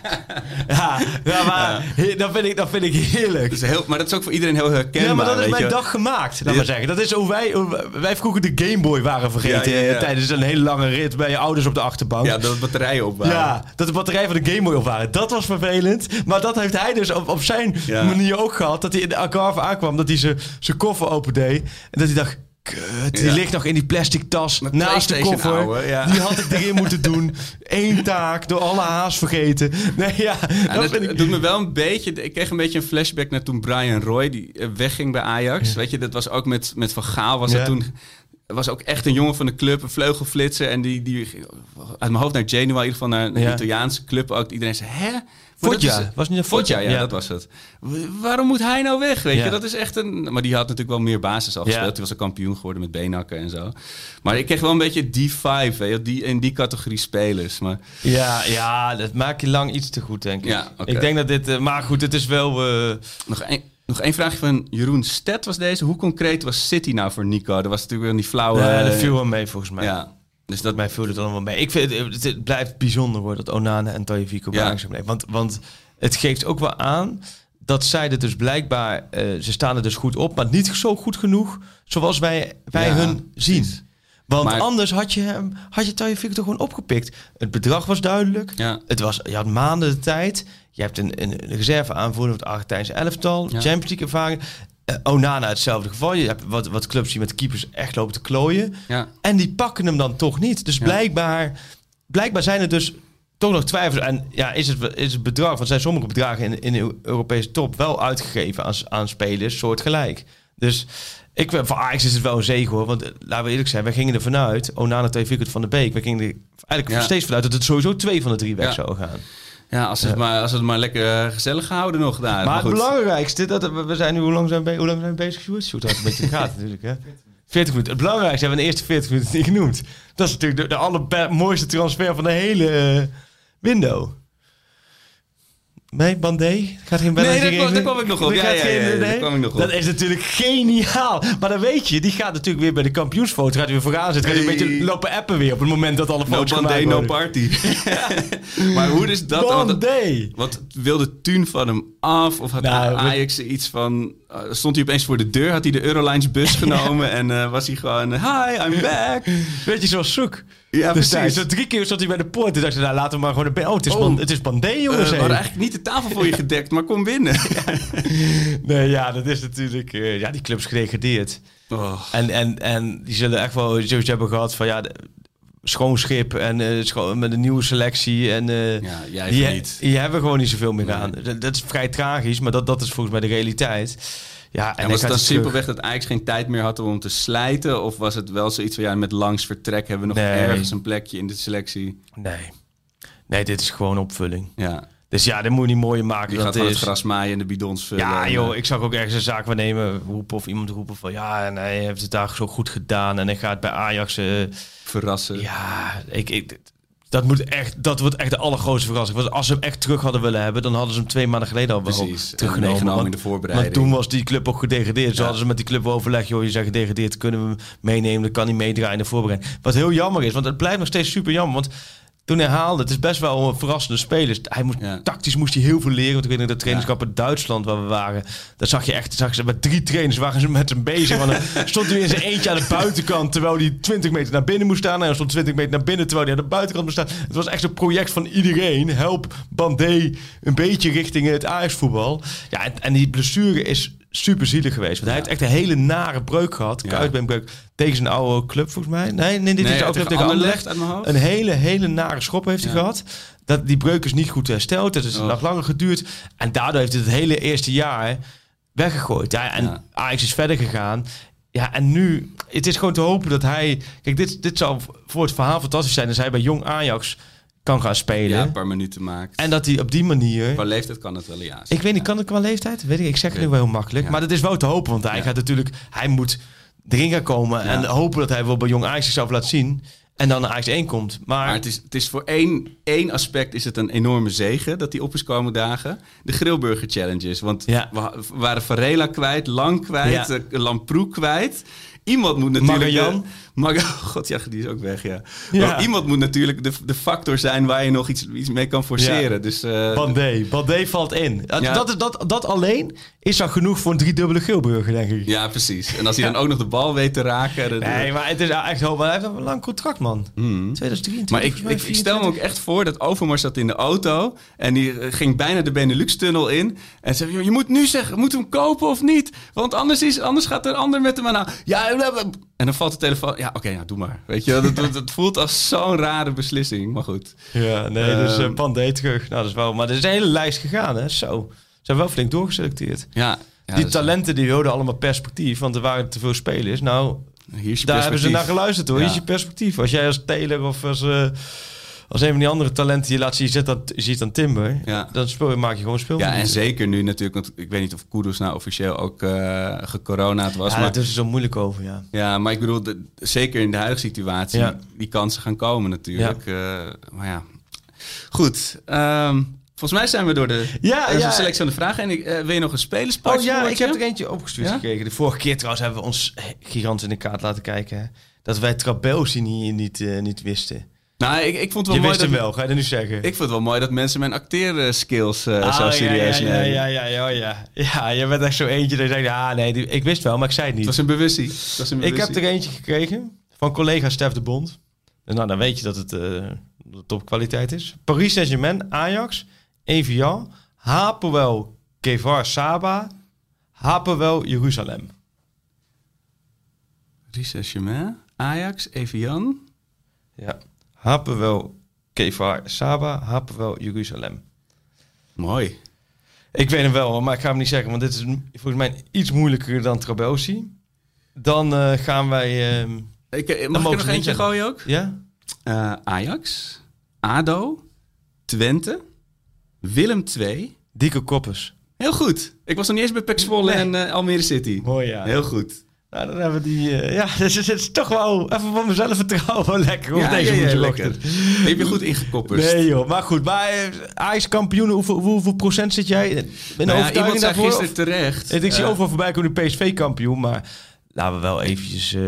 ja, ja, maar Dat, vind ik, dat vind ik heerlijk. Dat is heel, maar dat is ook voor iedereen heel herkenbaar. Ja, maar dat is mijn je. dag gemaakt, laat Ja. maar zeggen. Dat is hoe wij, hoe wij vroeger de Game Boy waren vergeten tijdens een hele lange rit bij je ouders op de achterbank. Ja, dat het batterijen op waren. Ja, dat de batterij van de Game Boy op waren. Dat was vervelend. Maar dat heeft hij dus op, op zijn manier ook gehad. Dat hij in de Algarve aankwam. Dat hij zijn- zijn koffer opendeed. En dat hij dacht... Kut, die Ja. ligt nog in die plastic tas Met naast de koffer. ouwe, ja. Die had ik erin moeten doen. Eén taak, door alle haast vergeten. Nee, ja, Ja, dat ik... doet me wel een beetje... Ik kreeg een beetje een flashback naar toen Brian Roy die eh, wegging bij Ajax. Weet je, dat was ook met, met Van Gaal. Was dat toen... Was ook echt een jongen van de club, een vleugelflitser. En die, die uit mijn hoofd naar Genoa, in ieder geval naar een. Italiaanse club ook. Iedereen zei, hè? Is- Was niet een Foggia? ja, Ja. dat was het. Waarom moet hij nou weg, weet Ja. je? Dat is echt een... Maar die had natuurlijk wel meer basis al Ja. gespeeld. Die was een kampioen geworden met Beenhakken en zo. Maar ik kreeg wel een beetje die vibe, weet je? Die, in die categorie spelers. Maar Ja, ja, dat maak je lang iets te goed, denk ik. Ja. Ik denk dat dit... eh, maar goed, het is wel... eh, Nog één, nog één vraagje van Jeroen Stet was deze. Hoe concreet was City nou voor Nico? Dat was natuurlijk weer die flauwe... ja, dat viel wel mee, volgens mij. Ja, dus dat... Mij viel het allemaal mee. Ik vind het, blijft bijzonder hoor dat Onana en Toye Vico bij Ja. Zijn gebleven. Want, want het geeft ook wel aan dat zij er dus blijkbaar, eh, ze staan er dus goed op, maar niet zo goed genoeg zoals wij, wij Ja, hun zien. precies. Want Maar- anders had je hem, had je toch gewoon opgepikt. Het bedrag was duidelijk. Ja. Het was, je had maanden de tijd. Je hebt een, een, een reserve aanvoerder van het Argentijnse elftal. Ja. Champions League ervaring. Eh, Onana hetzelfde geval. Je hebt wat, wat clubs die met keepers echt lopen te klooien. Ja. En die pakken hem dan toch niet. Dus Ja. blijkbaar, blijkbaar zijn er dus toch nog twijfels. En ja, is het, is het bedrag, want er zijn sommige bedragen in, in de Europese top wel uitgegeven aan, aan spelers, soortgelijk. Dus ik, voor Ajax is het wel een zegen hoor. Want eh, laten we eerlijk zijn, wij gingen ervan uit, Onana, Tagliafico van de Beek, we gingen er eigenlijk Ja. steeds vanuit dat het sowieso twee van de drie weg zou gaan. Ja, als ze, Het maar, als ze het maar lekker eh, gezellig houden nog daar. maar het belangrijkste, dat, we we zijn nu, hoe lang zijn we, hoe lang zijn we bezig, Sjoerd? Sjoerd had een beetje gaten natuurlijk, hè? 40 minuten. Het belangrijkste hebben we in de eerste 40 minuten niet genoemd. Dat is natuurlijk de, de allermooiste transfer van de hele eh, window. Nee, Bandé? Gaat geen Nee, belletje daar kwam- geven? daar kwam ik nog op. Ja, gaat ja, geen- ja, ja, daar nee? kwam ik nog op. Dat is natuurlijk geniaal. Maar dan weet je, die gaat natuurlijk weer bij de kampioensfoto. Gaat hij weer vooraan zitten. Gaat hij een beetje lopen appen weer op het moment dat alle No foto's Bandé, gemaakt no party. maar hoe is dat? Want, Bandé! wat wilde Tuun van hem af? Of had Nou, Ajax iets van... eh, stond hij opeens voor de deur? Had hij de Eurolines bus genomen? En eh, was hij gewoon... Hi, I'm back. Weet je, zoals zoek. Ja, Dus precies. Zo drie keer stond hij bij de poort. Toen dacht ik, nou, laten we maar gewoon... Een, oh, het is, Oh. Ban- het is Bandé, jongens. we hé. hadden eigenlijk niet de tafel voor je gedekt, maar kom binnen. Nee, ja, dat is natuurlijk... eh, ja, die club is gedegradeerd. Oh. En, en, en die zullen echt wel zoiets hebben gehad van... ja, de- schoon schip en scho- met een nieuwe selectie. En eh, Ja, jij die, niet. die hebben gewoon niet zoveel meer aan. Dat, dat is vrij tragisch, maar dat, dat is volgens mij de realiteit. Ja, en was het dan terug. simpelweg dat Ajax geen tijd meer had om te slijten? Of was het wel zoiets van, ja, met langs vertrek hebben we nog Nee. ergens een plekje in de selectie? Nee. Nee, dit is gewoon opvulling. Ja, Dus ja, dat moet je niet mooier maken. dan gaat het het gras maaien en de bidons vullen. Ja, joh, eh, ik zag ook ergens een zaak waarnemen roepen of iemand roepen van ja, en hij heeft het daar zo goed gedaan en hij gaat bij Ajax. eh, verrassen. ja, ik, ik, dat moet echt, dat wordt echt de allergrootste verrassing. Want als ze hem echt terug hadden willen hebben, dan hadden ze hem twee maanden geleden al wel Precies. Teruggenomen. Want- in de voorbereiding. Want toen was die club ook gedegradeerd. Ja. hadden ze met die club overleg, joh, je bent gedegradeerd, kunnen we hem meenemen, dan kan hij meedraaien in de voorbereiding. Wat heel jammer is, want het blijft nog steeds super jammer, want toen hij haalde, het is best wel een verrassende speler. Hij moest, Ja. Tactisch moest hij heel veel leren. Want ik weet nog dat trainingskamp in Duitsland waar we waren. Daar zag je echt, zag ze met drie trainers waren ze met hem bezig. Want dan stond hij in zijn eentje aan de buitenkant. Terwijl hij 20 meter naar binnen moest staan. En dan stond 20 meter naar binnen terwijl hij aan de buitenkant moest staan. Het was echt een project van iedereen. Help Bandé een beetje richting het Ajax-voetbal. Ja, en, en die blessure is super zielig geweest. Want hij heeft echt een hele nare breuk gehad. Kuitbeenbreuk tegen zijn oude club volgens mij. Nee, nee dit Nee, is ook tegen tegen Anderlecht Anderlecht. uit mijn hoofd. Een hele, hele nare schop heeft hij gehad. Dat, die breuk is niet goed hersteld. Dat is Oh. nog langer geduurd. En daardoor heeft het het hele eerste jaar weggegooid. Ja, en Ja. Ajax is verder gegaan. Ja, en nu... Het is gewoon te hopen dat hij... Kijk, dit, dit zou voor het verhaal fantastisch zijn... als hij bij Jong Ajax kan gaan spelen. Ja, een paar minuten maakt. En dat hij op die manier... Qua leeftijd kan het wel, ja. Ik weet niet, kan het qua leeftijd? Weet ik, ik zeg het nu wel heel makkelijk. Ja. Maar dat is wel te hopen, want hij gaat natuurlijk... Hij moet erin gaan komen en hopen dat hij wel bij Jong Ajax zichzelf laat zien. En dan naar Ajax 1 komt. Maar, Maar het is, het is voor één, één aspect is het een enorme zegen dat die op is komen dagen. De Grillburger Challenges. Want Ja. we waren Varela kwijt, Lang kwijt, Ja. eh, Lamproe kwijt. Iemand moet natuurlijk... Mag God, ja, die is ook weg, ja. Ja. Maar iemand moet natuurlijk de, de factor zijn waar je nog iets, iets mee kan forceren. Ja. Dus, eh, Bandé, Bandé valt in. Dat, Ja. dat, dat, dat alleen is al genoeg voor een driedubbele Gilburger, denk ik. ja, precies. En als hij dan ook nog de bal weet te raken... Nee, maar het is echt hoop. Hij heeft een lang contract, man. Hmm. 2023. Maar ik, ik, ik stel me ook echt voor dat Overmars zat in de auto en die eh, ging bijna de Benelux-tunnel in. En zei, "Joh, je moet nu zeggen, moeten we hem kopen of niet? Want anders, is, anders gaat een ander met hem aan. Ja. En dan valt de telefoon. Ja, oké, ja, doe maar. Weet je, dat, dat, dat voelt als zo'n rare beslissing. Maar goed. Ja, nee, dus Ehm. uh, Bandé terug. Nou, dat is wel... Maar er is een hele lijst gegaan, hè. Zo. Ze zijn wel flink doorgeselecteerd. Ja, ja, die dus, talenten die wilden allemaal perspectief, want er waren te veel spelers. Nou, hier is je daar hebben ze naar geluisterd hoor. Ja. Hier is je perspectief. Als jij als Taylor of als, eh, als een van die andere talenten je laat zien, je, zet dat, je ziet dan Timber, Ja. dan speel, maak je gewoon speel. Ja, en zeker nu natuurlijk, want ik weet niet of Kudus nou officieel ook eh gecoronaad was. Ja, maar, daar is zo moeilijk over, ja. Ja, maar ik bedoel, de- zeker in de huidige situatie, Ja. die kansen gaan komen natuurlijk. Eh, maar ja, goed. ehm, volgens mij zijn we door de Ja, ja. selectie van de vragen. En ik, eh, wil je nog een Oh spelerspasje? ja, ik heb er eentje opgestuurd Ja? gekregen. De vorige keer trouwens hebben we ons gigantisch in de kaart laten kijken. hè. Dat wij Trabelsi niet, niet, niet wisten. Nou, ik, ik vond het wel Je mooi wist dat, hem wel, ga je dat nu zeggen? Ik vond het wel mooi dat mensen mijn acteerskills Ah, zo ja, serieus ja, ja, nemen. ja, ja, ja, ja. Ja, je bent echt zo eentje dat je zegt, ah nee, die- ik wist wel, maar ik zei het niet. Het was een bewustie. Het was een Ik heb er eentje gekregen van collega Stef de Bond. En nou, dan weet je dat het eh, dat het topkwaliteit is. Paris Saint-Germain, Ajax, Evian, Hapoel Kevar Saba, Hapoel Jeruzalem. Paris Saint-Germain, Ajax, Evian. Ja. Hapoel Kevar Saba, Hapoel Jeruzalem. Mooi. Ik weet hem wel, maar ik ga hem niet zeggen, want dit is volgens mij iets moeilijker dan Trabelsi. Dan eh, gaan wij... ehm, Ik, eh, mag ik er nog eentje gooien ook? ja? Eh, Ajax, ADO, Twente, Willem II. Dieke Koppers. Heel goed. Ik was nog niet eens bij Pek Zwolle Nee. en Almere City. Mooi ja. Heel goed. Nou, dan hebben die... eh, ja, dus het is toch wel even van mezelf vertrouwen wel lekker Ja, deze ja, ja, lekker. Heb je goed ingekopperd. Nee joh, maar goed. Maar eh, Ajax kampioen, hoeveel, hoeveel procent zit jij? Ben Nou ja, overtuiging daarvoor? gisteren terecht. Of- ik zie eh, overal voorbij komen de PSV kampioen, maar laten we wel eventjes... eh,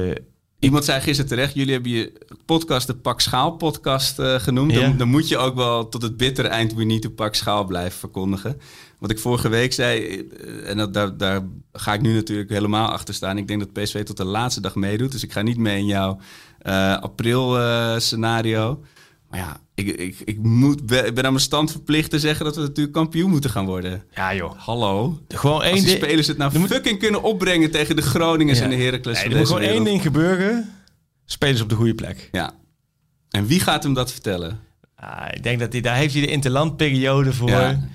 Iemand zei gisteren terecht, jullie hebben je podcast de Pak Schaal podcast eh, genoemd. Ja. Dan, dan moet je ook wel tot het bittere eind we niet de Pak Schaal blijven verkondigen. Wat ik vorige week zei, eh, en dat, daar, daar ga ik nu natuurlijk helemaal achter staan. Ik denk dat PSV tot de laatste dag meedoet. Dus ik ga niet mee in jouw eh, april scenario. Maar ja, ik, ik, ik, moet, ben- ik ben aan mijn stand verplicht te zeggen dat we natuurlijk kampioen moeten gaan worden. ja joh. Hallo. Gewoon één Als die spelers het nou fucking kunnen opbrengen tegen de Groningers Ja. en de Heracles Nee, er moet gewoon één ding gebeuren. Spelers op de goede plek. Ja. En wie gaat hem dat vertellen? Ah, ik denk dat hij, daar heeft hij de interlandperiode voor. Ja.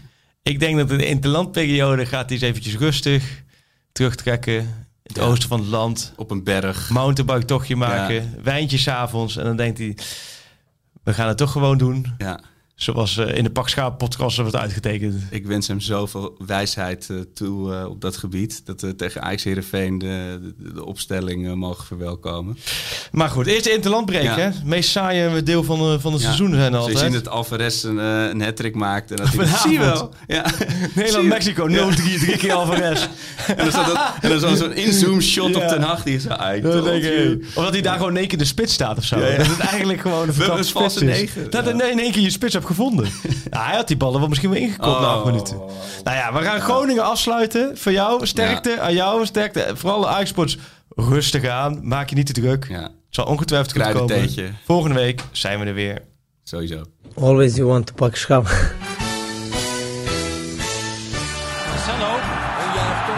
Ik denk dat in de interlandperiode gaat hij eens eventjes rustig terugtrekken. In het Ja. oosten van het land. Op een berg. Mountainbike tochtje maken. Wijntje s'avonds. En dan denkt hij, we gaan het toch gewoon doen. Ja. Zoals eh, in de Pak Schaap podcast wordt uitgetekend. Ik wens hem zoveel wijsheid eh, toe eh, op dat gebied. Dat we tegen Ajax Heerenveen de, de, de opstelling mogen verwelkomen. Maar goed, eerst de interlandbreek. Ja. hè? Het meest saaie deel van, de, van het Ja. seizoen zijn Ze altijd. zien dat Alvarez een, een hat-trick maakt. En dat hij zie je wel. Ja. Nederland-Mexico 0-3, drie keer Alvarez. En dan staat dat- en dan zo- zo'n inzoom shot Ja. op Ten Hag. Die is ik, Of dat hij daar gewoon in één keer de spits staat of zo. Dat het eigenlijk gewoon een verkapte spits is. negen. Dat in één keer je spits hebt gevonden. ja, hij had die ballen wel misschien wel ingekopt na acht Oh. minuten. Nou ja, we gaan Groningen afsluiten. Voor jou, sterkte. Aan jou, sterkte. Vooral de Ajax-sports, rustig aan. Maak je niet te druk. Ja, Het zal ongetwijfeld goed komen. Volgende week zijn we er weer. sowieso. Always you want to pak schap. Marcelo.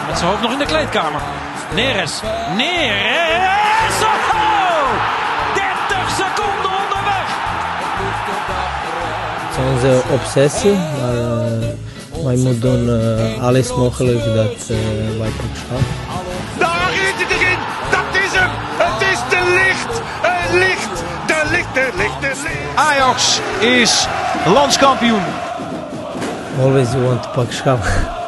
Met zijn hoofd nog in de kleedkamer. Neres. Neres. Onze obsessie, maar eh, wij moeten doen eh, alles mogelijk dat eh, wij pak schap. Daar is het erin. Dat is hem. Het is de licht. Het licht. De licht, de licht, de licht. Ajax is landskampioen. Always you want to pak schap.